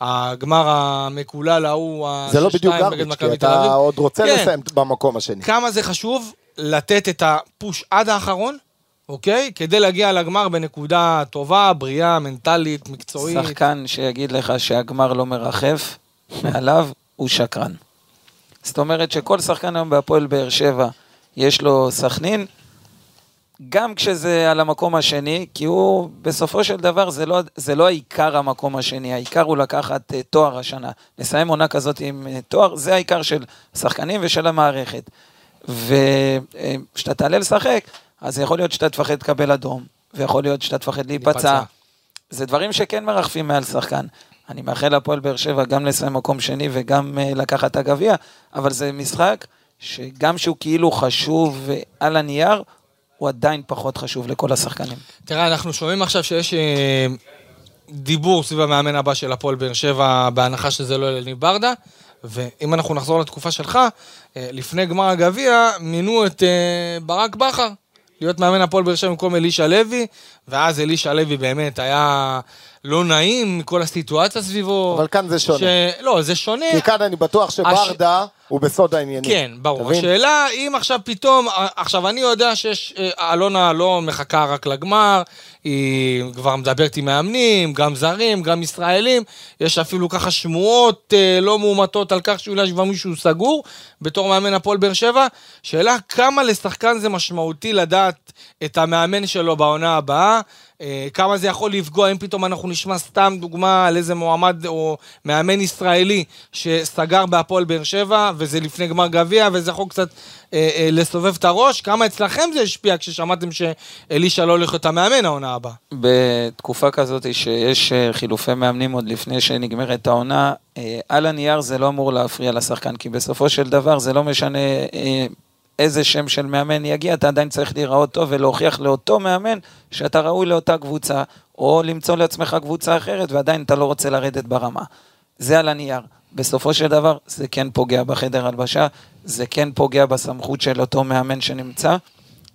הגמר המקולל ההוא,
זה לא בדיוק גרביץ', כי אתה עוד רוצה כן. לסיים במקום השני.
כמה זה חשוב לתת את הפוש עד האחרון, אוקיי? כדי להגיע לגמר בנקודה טובה, בריאה, מנטלית, מקצועית.
שחקן שיגיד לך שהגמר לא מרחף מעליו, הוא שקרן. זאת אומרת שכל שחקן היום בהפועל באר שבע, יש לו סכנין, גם כשזה על המקום השני, כי הוא, בסופו של דבר, זה לא, זה לא העיקר המקום השני, העיקר הוא לקחת uh, תואר השנה. לסיים עונה כזאת עם uh, תואר, זה העיקר של שחקנים ושל המערכת. וכשאתה uh, תעלה לשחק, אז יכול להיות שאתה תפחד לקבל אדום, ויכול להיות שאתה תפחד להיפצע. זה דברים שכן מרחפים מעל שחקן. אני מאחל להפועל באר שבע גם לסיים מקום שני וגם uh, לקחת את הגביע, אבל זה משחק שגם שהוא כאילו חשוב על הנייר, הוא עדיין פחות חשוב לכל השחקנים.
תראה, אנחנו שומעים עכשיו שיש אה, דיבור סביב המאמן הבא של הפועל באר שבע, בהנחה שזה לא אלניב ברדה, ואם אנחנו נחזור לתקופה שלך, אה, לפני גמר הגביע, מינו את אה, ברק בכר. להיות מאמן הפועל באר שבע במקום אלישע לוי, ואז אלישע לוי באמת היה לא נעים מכל הסיטואציה סביבו.
אבל כאן זה שונה. ש...
לא, זה שונה.
כי כאן אני בטוח שברדה הש... הוא בסוד העניינים.
כן, ברור. השאלה אם עכשיו פתאום, עכשיו אני יודע שיש, אה, אלונה לא מחכה רק לגמר, היא כבר מדברת עם מאמנים, גם זרים, גם ישראלים, יש אפילו ככה שמועות אה, לא מאומתות על כך שאולי יש כבר מישהו סגור בתור מאמן הפועל באר שבע. שאלה כמה לשחקן זה משמעותי לדעת את המאמן שלו בעונה הבאה. אה, כמה זה יכול לפגוע, אם פתאום אנחנו נשמע סתם דוגמה על איזה מועמד או מאמן ישראלי שסגר בהפועל באר שבע, וזה לפני גמר גביע, וזה יכול קצת אה, אה, לסובב את הראש. כמה אצלכם זה השפיע כששמעתם שאלישע לא הולך להיות המאמן העונה הבאה?
בתקופה כזאת שיש אה, חילופי מאמנים עוד לפני שנגמרת העונה, אה, על הנייר זה לא אמור להפריע לשחקן, כי בסופו של דבר זה לא משנה... אה, איזה שם של מאמן יגיע, אתה עדיין צריך להיראות טוב ולהוכיח לאותו מאמן שאתה ראוי לאותה קבוצה, או למצוא לעצמך קבוצה אחרת ועדיין אתה לא רוצה לרדת ברמה. זה על הנייר. בסופו של דבר זה כן פוגע בחדר הלבשה, זה כן פוגע בסמכות של אותו מאמן שנמצא,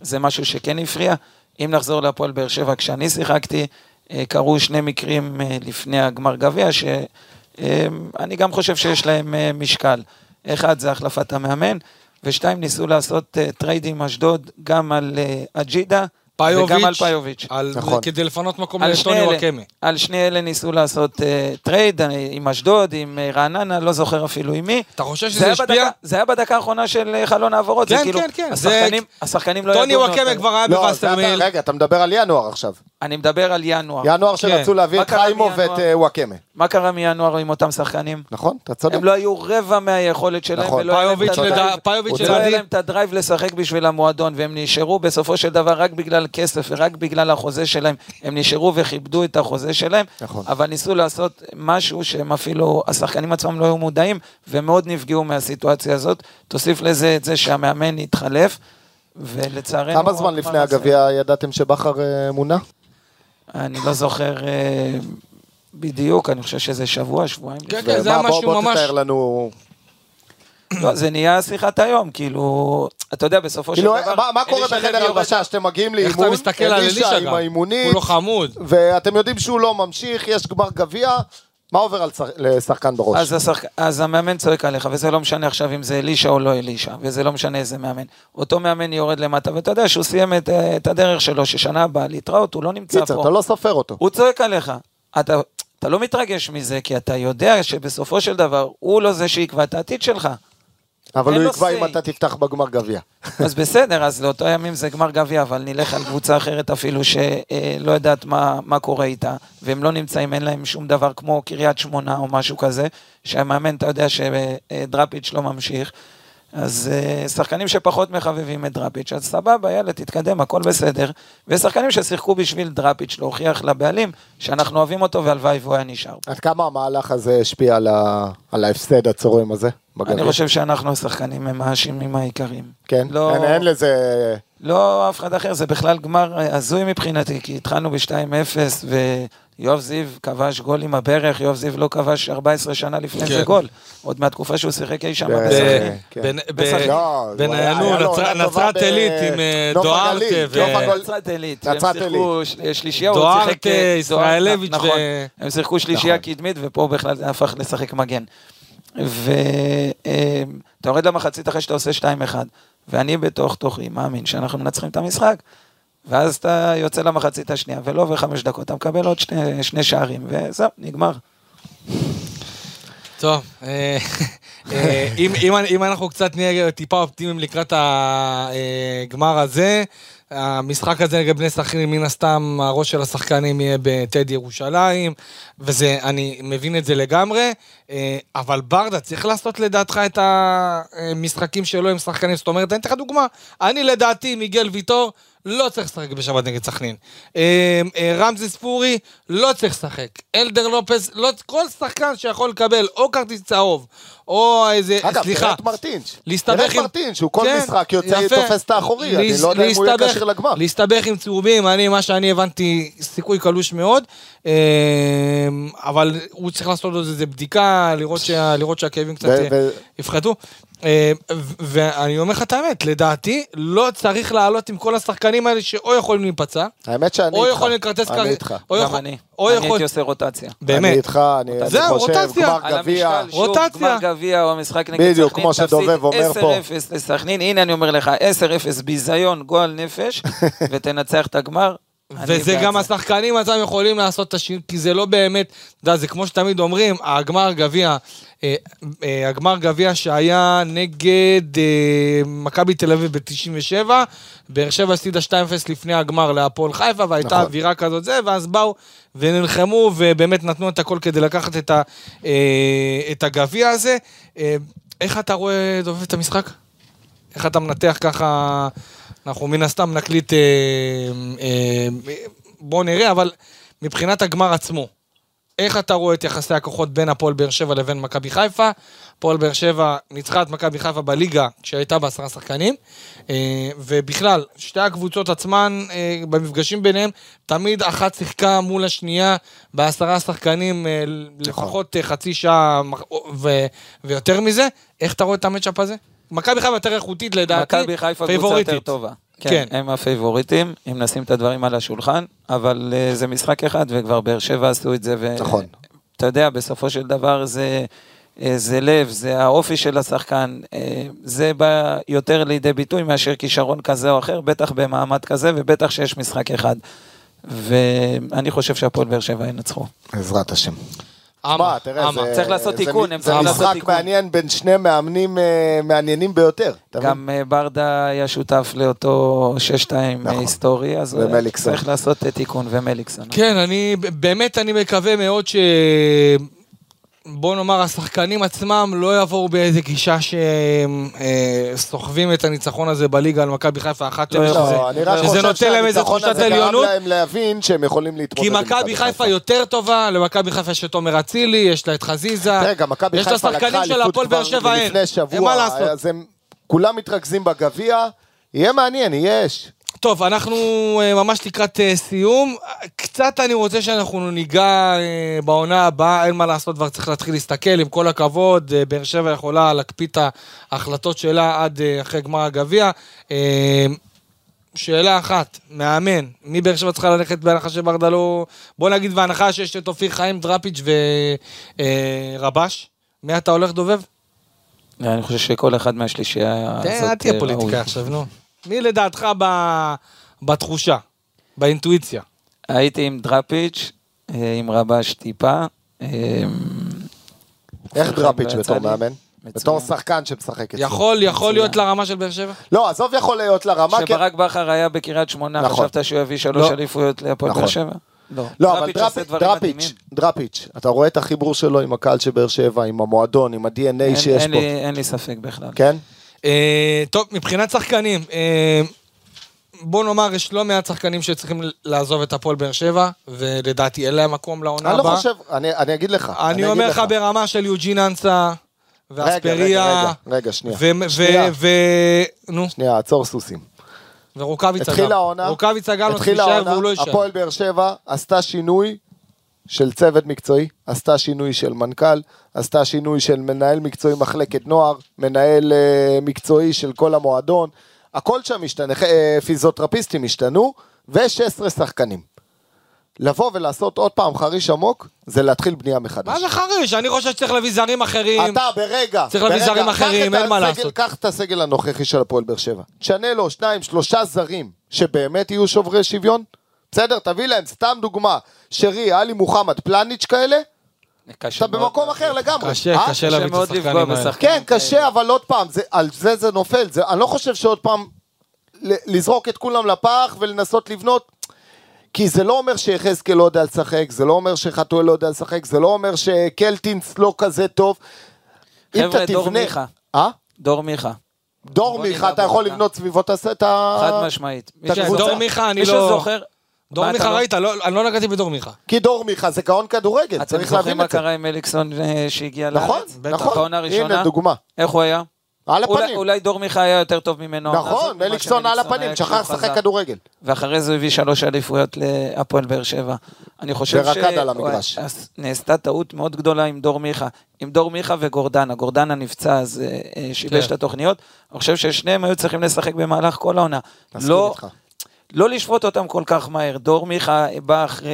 זה משהו שכן הפריע. אם נחזור להפועל באר שבע, כשאני שיחקתי, אה, קרו שני מקרים אה, לפני הגמר גביע, שאני גם חושב שיש להם אה, משקל. אחד זה החלפת המאמן, ושתיים ניסו לעשות אה, trade עם אשדוד גם על אה, אג'ידה.
פאיוביץ',
וגם על פאיוביץ'.
על,
נכון.
כדי לפנות מקום
על שני
לטוני וואקמה.
על שני אלה ניסו לעשות אה, trade אה, עם אשדוד, עם אה, רעננה, לא זוכר אפילו עם מי.
אתה חושב
זה
שזה השפיע?
בדקה- זה היה בדקה האחרונה של חלון העברות, זה
כן,
כאילו,
כן, כן, זה-
השחקנים, השחקנים לא
טוני
ידעו
וואקמה
מאוד.
כבר היה
לא, זה
בווסרמיל.
אתה- רגע, אתה מדבר על ינואר עכשיו.
אני מדבר על ינואר.
ינואר שרצו להביא
מה
את
קרה
חיימוב ואת? אה, וואקמה.
מה קרה מינואר עם אותם שחקנים?
נכון? אתה צודק.
הם לא היו רבע מהיכולת שלהם,
נכון.
ולא היה להם את להם את הדרייב לשחק בשביל המועדון, והם נשארו בסופו של דבר רק בגלל כסף ורק בגלל החוזה שלהם. הם נשארו וכיבדו את החוזה שלהם,
נכון.
אבל ניסו לעשות משהו שהם אפילו, השחקנים עצמם לא היו מודעים, ומאוד נפגעו מהסיטואציה הזאת. תוסיף לזה את זה שהמאמן התחלף, ולצערנו...
כמה זמן לפני? הגביע ידעתם שבכר אה, מונה?
אני לא זוכר אה, בדיוק, אני חושב שזה שבוע, שבועיים.
כן. כן, זה היה
בוא-
משהו
בוא
ממש-
תתאר לנו...
לא, זה נהיה שיחת היום, כאילו, אתה יודע, בסופו של
כאילו,
דבר...
מה- מה קורה בחדר הלבשה שאתם מגיעים
איך אתה
לאימון?
מסתכל על אלישע
עם? האימונית,
הוא לא חמוד.
ואתם יודעים שהוא לא ממשיך, יש גמר גביע, מה עובר על שח- לשחקן בראש?
אז, השחק... אז המאמן צועק עליך, וזה לא משנה עכשיו אם זה אלישע או לא אלישע, וזה לא משנה איזה מאמן. אותו מאמן יורד למטה, ואתה יודע שהוא סיים את, אה, את הדרך שלו, ששנה הבאה להתראות, הוא לא נמצא
קיצר,
פה.
אתה לא סופר אותו.
הוא צועק עליך. אתה, אתה לא מתרגש מזה, כי אתה יודע שבסופו של דבר, הוא לא זה שיקבע את העתיד שלך.
אבל הוא יקבע. אם אתה תפתח בגמר גביע.
אז בסדר, אז לאותו ימים זה גמר גביע, אבל נלך על קבוצה אחרת אפילו שלא יודעת מה, מה קורה איתה, והם לא נמצאים, אין להם שום דבר כמו קריית שמונה או משהו כזה, שהמאמן, אתה יודע שדראפיץ' לא ממשיך. אז אה, שחקנים שפחות מחבבים את דראפיץ', אז סבבה, יאללה, תתקדם, הכל בסדר. ושחקנים ששיחקו בשביל דראפיץ', להוכיח לבעלים שאנחנו אוהבים אותו והלוואי והוא היה נשאר.
עד כמה המהלך הזה השפיע על ההפסד הצורם הזה בגביע?
אני חושב שאנחנו השחקנים הם האשמים העיקריים.
כן?
לא-
אין- אין לזה...
לא אף אחד אחר, זה בכלל גמר אה, הזוי מבחינתי, כי התחלנו ב-2-0 ויואב זיו כבש גול עם הברך, יואב זיו לא כבש 14 שנה לפני
כן.
זה גול. עוד מהתקופה שהוא שיחק אי שם
ב-
בסכנין.
כן. לא,
נצרת- עילית עם אה, דוארטה
נצרת עילית, הם
נצרת
שלישייה, הוא
דוארטה,
שיחק... אה,
ישראלביץ'
נכון,
ו-
הם שיחקו שלישייה
נכון.
קדמית, ופה בכלל זה הפך לשחק מגן. ואתה יורד למחצית אחרי שאתה עושה 2-1, ואני בתוך תוכי מאמין שאנחנו מנצחים את המשחק. ואז אתה יוצא למחצית השנייה, ולא עובר חמש דקות, אתה מקבל עוד שני, שני שערים, וזהו, נגמר.
טוב, אה, אה, אם- אם אם אנחנו קצת נהיה טיפה אופטימיים לקראת הגמר הזה, המשחק הזה נגד בני סכנין, מן הסתם הראש של השחקנים יהיה בטדי ירושלים, וזה, אני מבין את זה לגמרי, אבל ברדה צריך לעשות לדעתך את המשחקים שלו עם שחקנים, זאת אומרת, אני אתן לך דוגמה, אני לדעתי, מיגל ויטור, לא צריך לשחק בשבת נגד סכנין. אה, אה, רמזי ספורי, לא צריך לשחק. אלדר לופס, לא, כל שחקן שיכול לקבל או כרטיס צהוב, או איזה,
אגב,
סליחה,
תראה את מרטינש.
להסתבך
תראה את
עם...
מרטינש, שהוא כל
כן,
משחק יוצא,
יפה.
תופס את האחורי, אני לא יודע אם הוא יהיה כשיר לגמר.
להסתבך עם צהובים, אני, מה שאני הבנתי, סיכוי קלוש מאוד, אה, אבל הוא צריך לעשות עוד איזה בדיקה, לראות, שה, לראות שהכאבים קצת
ו-
אה, יפחתו. אה, ו- ואני אומר לך את האמת, לדעתי, לא צריך לעלות עם כל השחקנים האלה שאו יכולים להיפצע,
האמת שאני
או
איתך.
יכולים לכרטס
אני
קר-
איתך.
או
גם
יכול-
אני.
או
אני
יכול...
הייתי עושה רוטציה.
אני
באמת.
איתך, אני אני
זהו,
חושב,
רוטציה.
גמר
על
גביע.
רוטציה.
גמר גביע או המשחק נגד סכנין,
בדיוק, כמו שדובב אומר פה.
תפסיד 10-0 לסכנין, הנה אני אומר לך, 10-0 ביזיון, גועל נפש, ותנצח את הגמר.
וזה גם. השחקנים עצמם יכולים לעשות את השינוי, כי זה לא באמת, אתה יודע, זה כמו שתמיד אומרים, הגמר גביע, אה, אה, הגמר גביע שהיה נגד אה, מכבי תל אביב ב-97, באר שבע הפסידה 2-0 לפני הגמר להפועל חיפה, והייתה
נכון.
אווירה כזאת זה, ואז באו ונלחמו, ובאמת נתנו את הכל כדי לקחת את, ה, את הגביע הזה. איך אתה רואה, דובב, את המשחק? איך אתה מנתח ככה, אנחנו מן הסתם נקליט, אה, אה, בוא נראה, אבל מבחינת הגמר עצמו, איך אתה רואה את יחסי הכוחות בין הפועל באר שבע לבין מכבי חיפה? הפועל באר שבע ניצחה את מכבי חיפה בליגה כשהייתה בעשרה שחקנים, אה, ובכלל, שתי הקבוצות עצמן, אה, במפגשים ביניהם, תמיד אחת שיחקה מול השנייה בעשרה שחקנים, אה, לפחות חצי שעה ויותר מזה. איך אתה רואה את המצ'אפ הזה? מכבי חיפה יותר איכותית לדעתי,
מכבי חיפה קבוצה. יותר טובה. כן,
כן.
הם הפייבוריטים, אם נשים את הדברים על השולחן, אבל אה, זה משחק אחד, וכבר באר שבע עשו את זה. ו...
נכון.
אתה יודע, בסופו של דבר זה, אה, זה לב, זה האופי של השחקן, אה, זה בא יותר לידי ביטוי מאשר כישרון כזה או אחר, בטח במעמד כזה, ובטח שיש משחק אחד. ואני חושב שהפועל באר שבע ינצחו.
בעזרת השם.
אמה,
מה, תראה,
אמה.
זה...
צריך לעשות
זה
תיקון, הם
זה
צריכים לעשות
משחק
תיקון.
מעניין בין שני מאמנים אה, מעניינים ביותר.
גם אה, ברדה היה שותף לאותו 6-2
נכון.
היסטורי, אז אה,
ומליקסון.
צריך לעשות תיקון, ומליקסון.
כן, אני, באמת אני מקווה מאוד ש... בוא נאמר, השחקנים עצמם לא יבואו באיזה גישה שהם אה, סוחבים את הניצחון הזה בליגה על מכבי חיפה 1-0,
לא,
שזה,
לא, אני רק
שזה נותן להם איזה תחושת
הזה גרם
עליונות.
להם להבין שהם יכולים להתמודד
כי
עם
מכבי חיפה יותר טובה, למכבי חיפה יש את עומר אצילי, יש לה את חזיזה.
גם מכבי
יש
חיפה לקחה
של
אליפות כבר. לפני שבוע. אז הם כולם מתרכזים בגביע, יהיה מעניין, אש.
טוב, אנחנו אה, ממש לקראת אה, סיום. קצת אני רוצה שאנחנו ניגע אה, בעונה הבאה, אין מה לעשות, כבר צריך להתחיל להסתכל, עם כל הכבוד, באר שבע יכולה להקפיא את ההחלטות שלה עד אחרי גמר הגביע. שאלה אחת, מאמן, מי באר שבע צריכה ללכת בהנחה שברדה לא... בוא נגיד בהנחה שיש את אופיר חיים, דראפיץ' ורבש. מי אתה הולך דובב?
אני חושב שכל אחד מהשלישייה הזאת
תן, אל תהיה פוליטיקה. עכשיו, נו. מי לדעתך ב- בתחושה, באינטואיציה?
הייתי עם דראפיץ', אה, עם רבש טיפה. אה,
איך דראפיץ' בתור. מאמן?
מצוין.
בתור שחקן שמשחק אצלו.
יכול, יכול
מצוין.
להיות לרמה של באר שבע?
לא, עזוב יכול להיות לרמה, כי-
כשברק בכר היה בקריית שמונה,
נכון.
חשבת שהוא יביא שלוש
לא.
אליפויות להפועל
נכון.
באר שבע? לא.
לא, אבל
דראפיץ'
דראפיץ', אתה רואה את החיבור שלו עם הקהל של באר שבע, עם המועדון, עם ה-DNA
אין-
שיש
אין
פה,
לי- אין לי ספק בכלל.
כן?
אה, טוב, מבחינת שחקנים, אה, בוא נאמר, יש לא מעט שחקנים שצריכים לעזוב את הפועל באר שבע, ולדעתי אין להם מקום לעונה
אני לא
הבאה.
חושב, אני אני אגיד לך.
אני
אגיד
אומר לך. ברמה של יוג'ין אנסה,
רגע, רגע,
ואספריה,
רגע, רגע, שנייה.
ו- ו-
שנייה.
ו- נו,
שנייה, עצור סוסים.
ורוקאביצה גם.
התחילה העונה,
רוקאביצה גם לא
העונה,
והוא לא יישאר.
הפועל באר שבע עשתה שינוי של צוות מקצועי, עשתה שינוי של מנכ"ל, עשתה שינוי של מנהל מקצועי מחלקת נוער, מנהל אה, מקצועי של כל המועדון, הכל שם משתנה, אה, פיזיותרפיסטים השתנו, ו-16 שחקנים. לבוא ולעשות עוד פעם חריש עמוק, זה להתחיל בנייה מחדש.
מה זה חריש? אני חושב שצריך להביא זרים אחרים.
אתה ברגע,
צריך להביא זרים אחרים, אין מה לעשות.
קח את הסגל הנוכחי של הפועל באר שבע. תשנה לו שניים, שלושה זרים שבאמת יהיו שוברי שוויון. בסדר? תביא להם, סתם דוגמה, שרי, עלי מוחמד, פלניץ' כאלה, אתה במקום. אחר לגמרי.
קשה,
אה?
קשה להביא את השחקנים האלה.
כן, קשה, אבל עוד פעם, זה, על זה זה נופל. זה, אני לא חושב שעוד פעם לזרוק את כולם לפח ולנסות לבנות. כי זה לא אומר שיחזקאל לא יודע לשחק, זה לא אומר שחתואל לא יודע לשחק, זה לא אומר שקלטינס לא כזה טוב. אם
חבר'ה, דור מיכה.
אה?
דור מיכה,
דור מיכה, אתה יכול. לבנות סביבו את ה...
חד משמעית. מי.
דור מיכה, אני
מי
לא...
שזוכר...
דור
מה
מיכה
אתה לא-
ראית? לא- אני לא נגעתי בדור מיכה.
כי דור מיכה זה גאון כדורגל,
אתם
צריך
זוכרים
להבין
מה
את זה.
קרה עם אליקסון אה, שהגיע
נכון,
לארץ?
נכון.
בעונה הראשונה.
הנה דוגמה.
איך הוא היה?
על הפנים.
אולי דור מיכה היה יותר טוב ממנו.
נכון,
ממה
מליקסון על הפנים, שכח לשחק. כדורגל.
ואחרי זה הוא הביא שלוש אליפויות להפועל באר שבע. אני חושב
ורקד על המגרש.
נעשתה טעות מאוד גדולה עם דור מיכה. עם דור מיכה וגורדנה. גורדנה נפצע, אז אה, אה, שיבש
כן.
את התוכניות. אני חושב ששניהם היו צריכים לשחק במהלך כל העונה. לא,
איתך.
לא לשפוט אותם כל כך מהר. דור מיכה בא אחרי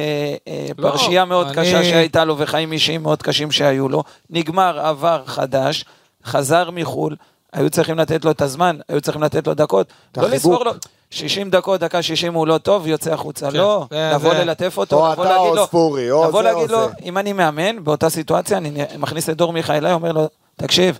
אה,
לא,
פרשייה מאוד
אני-
קשה שהייתה לו וחיים אישיים מאוד קשים שהיו לו. נגמר, עבר חדש, חזר מחו"ל. היו צריכים לתת לו את הזמן, היו צריכים לתת לו דקות. לא. לספור לו, 60 דקות, דקה 60 הוא לא טוב, יוצא החוצה.
כן,
לא,
זה-
לבוא
זה-
ללטף אותו,
או
לבוא
אתה
להגיד
או
לו,
ספורי, או
לבוא
זה או
להגיד לו,
זה.
אם אני מאמן, באותה סיטואציה, אני מכניס את דור מיכה אליי, אומר לו, תקשיב,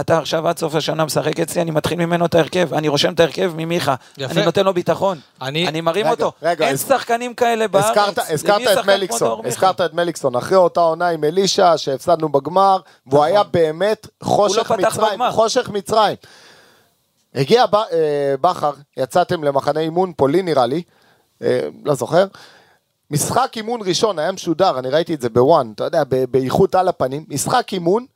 אתה עכשיו עד סוף השנה משחק אצלי, אני מתחיל ממנו את ההרכב, אני רושם את ההרכב ממיכה,
יפה.
אני נותן לו ביטחון,
אני-
אני מרים
רגע,
אותו,
רגע,
אין
הז-
שחקנים כאלה בארץ,
הזכרת, הזכרת את
כמו
מליקסון,
דור מיכה?
הזכרת את מליקסון, אחרי אותה עונה עם אלישע שהפסדנו בגמר, והוא היה באמת חושך
נכון. לא
מצרים,
בגמר.
חושך מצרים. הגיע ב- אה, בכר, יצאתם למחנה אימון פולין נראה לי, אה, לא זוכר, משחק אימון ראשון היה משודר, אני ראיתי את זה בוואן, אתה יודע, באיכות על הפנים, משחק אימון,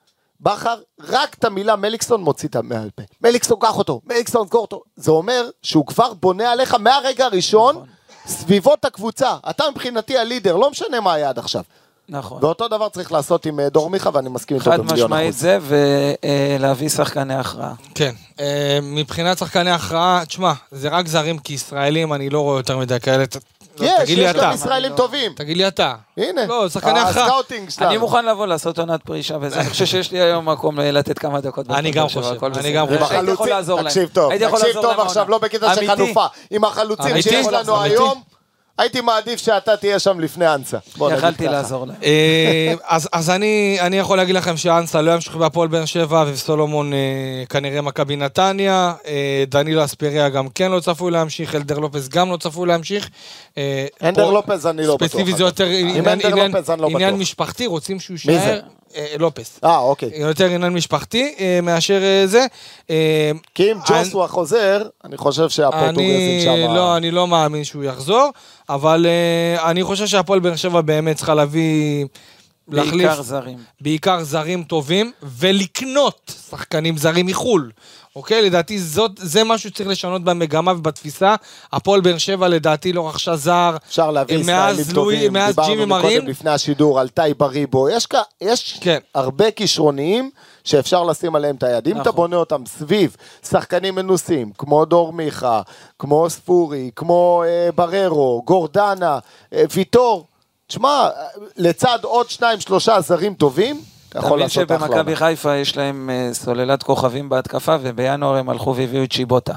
בכר, רק את המילה מליקסון מוציא את המעל פה. מליקסון, קח אותו, מליקסון, סגור אותו. זה אומר שהוא כבר בונה עליך מהרגע הראשון,
נכון.
סביבות הקבוצה. אתה מבחינתי הלידר, לא משנה מה היה עד עכשיו.
נכון.
ואותו דבר צריך לעשות עם אה, דור מיכה, ואני מסכים איתו
חד
במיליון
משמעית
אחוז.
זה, ולהביא שחקני הכרעה.
כן, אה, מבחינת שחקני הכרעה, תשמע, זה רק זרים כי ישראלים, אני לא רואה יותר מדי כאלה. לא,
יש,
תגיד לי
יש
אתה.
גם ישראלים טובים.
תגיד לי אתה.
הנה,
לא, שחקני הכרעה.
ה scouting שלנו.
אני מוכן לבוא לעשות עונת פרישה וזה, אני חושב שיש לי היום מקום לתת כמה דקות.
אני גם חושב, אני. גם חושב.
הייתי יכול לעזור להם.
תקשיב טוב, תקשיב טוב עכשיו. לא בקטע של. חנופה. עם החלוצים? שיש לנו? היום, הייתי מעדיף שאתה תהיה שם לפני אנסה.
יכלתי. לעזור להם.
אה, אז, אני, יכול להגיד לכם שאנסה לא ימשיך בהפועל באר שבע וסולומון אה, כנראה מכבי נתניה, אה, דנילו אספריה גם כן לא צפוי להמשיך, אלדר לופס גם לא צפוי להמשיך.
אנדר
פה
לופז אני לא בטוח.
ספציפי זה יותר עניין,
לא.
משפחתי, רוצים שהוא
מי
יישאר.
זה?
אה, לופס.
אה, אוקיי.
יותר עניין משפחתי אה, מאשר אה, זה. אה,
כי אם ג'וסווה חוזר, אני חושב שהפורטוגזים
אני
שם...
לא, אני לא מאמין שהוא יחזור, אבל אני חושב שהפועל באר שבע באמת צריכה להביא... להחליף
בעיקר זרים.
בעיקר זרים טובים, ולקנות שחקנים זרים מחו"ל. אוקיי? לדעתי זאת, זה משהו שצריך לשנות במגמה ובתפיסה. הפועל באר שבע לדעתי לא רכשה זר.
אפשר להביא ישראלים
מאז
טובים,
מאז ג'ימי
דיברנו
מרין.
מקודם לפני השידור על טאי בריבו, יש, כ- יש
כן.
הרבה כישרוניים שאפשר לשים עליהם את היד. אם אתה
נכון.
בונה אותם סביב שחקנים מנוסים, כמו דור מיכה, כמו ספורי, כמו אה, בררו, גורדנה, אה, ויטור, תשמע, אה, לצד עוד שניים שלושה זרים טובים, אתה יכול לעשות אחלה.
שבמכבי
עונה.
חיפה יש להם אה, סוללת כוכבים בהתקפה, ובינואר הם הלכו והביאו את צ'יבוטה.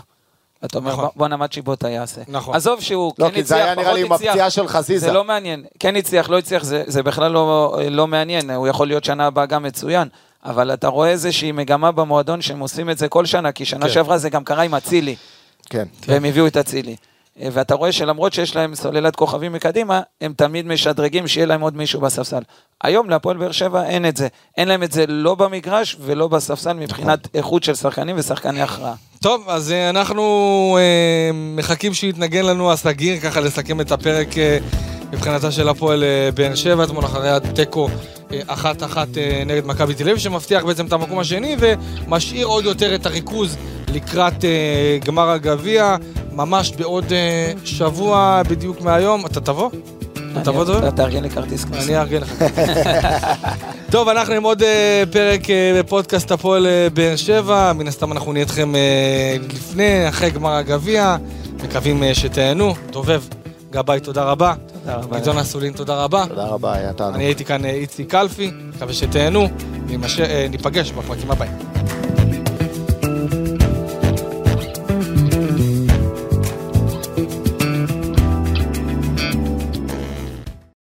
אתה אומר,
נכון.
בוא נמה צ'יבוטה יעשה.
נכון.
עזוב שהוא
לא,
כן
כי זה
הצליח,
היה נראה לי עם
פחות הצליח.
הפציעה של חזיזה.
זה לא מעניין. כן הצליח, לא הצליח, זה, זה בכלל לא, לא מעניין. הוא יכול להיות שנה הבאה גם מצוין. אבל אתה רואה איזושהי מגמה במועדון שהם עושים את זה כל שנה, כי שנה
כן.
שעברה זה גם קרה עם אצילי,
כן.
והם הביאו את אצילי. אה, ואתה רואה שלמרות שיש להם סוללת כוכבים מקדימה, הם תמיד משדרגים שיהיה להם עוד מישהו בספסל. היום להפועל באר שבע אין את זה. אין להם את זה לא במגרש ולא בספסל מבחינת איכות של שחקנים ושחקני הכרעה.
טוב, אז אה, אנחנו אה, מחכים שיתנגן לנו הסגיר, ככה לסכם את הפרק אה, מבחינתה של הפועל אה, באר שבע, אתמול אחרי התיקו אה, אחת-אחת אה, נגד מכבי תל אביב, שמבטיח בעצם את המקום השני ומשאיר עוד יותר את הריכוז לקראת גמר הגביע, ממש בעוד שבוע בדיוק מהיום. אתה תבוא? אתה תבוא, תבוא?
אתה תארגן לי כרטיס כניסה.
אני אארגן לך. טוב, אנחנו עם עוד פרק בפודקאסט הפועל באר שבע. מן הסתם אנחנו נהיה איתכם לפני, אחרי גמר הגביע. מקווים שתהנו. דובב, גבאי, תודה רבה. גדעון אסולין, תודה רבה.
תודה רבה, היה תענוג.
אני הייתי כאן אה, איציק קלפי, מקווה שתהנו. אה, ניפגש בפרקים הבאים.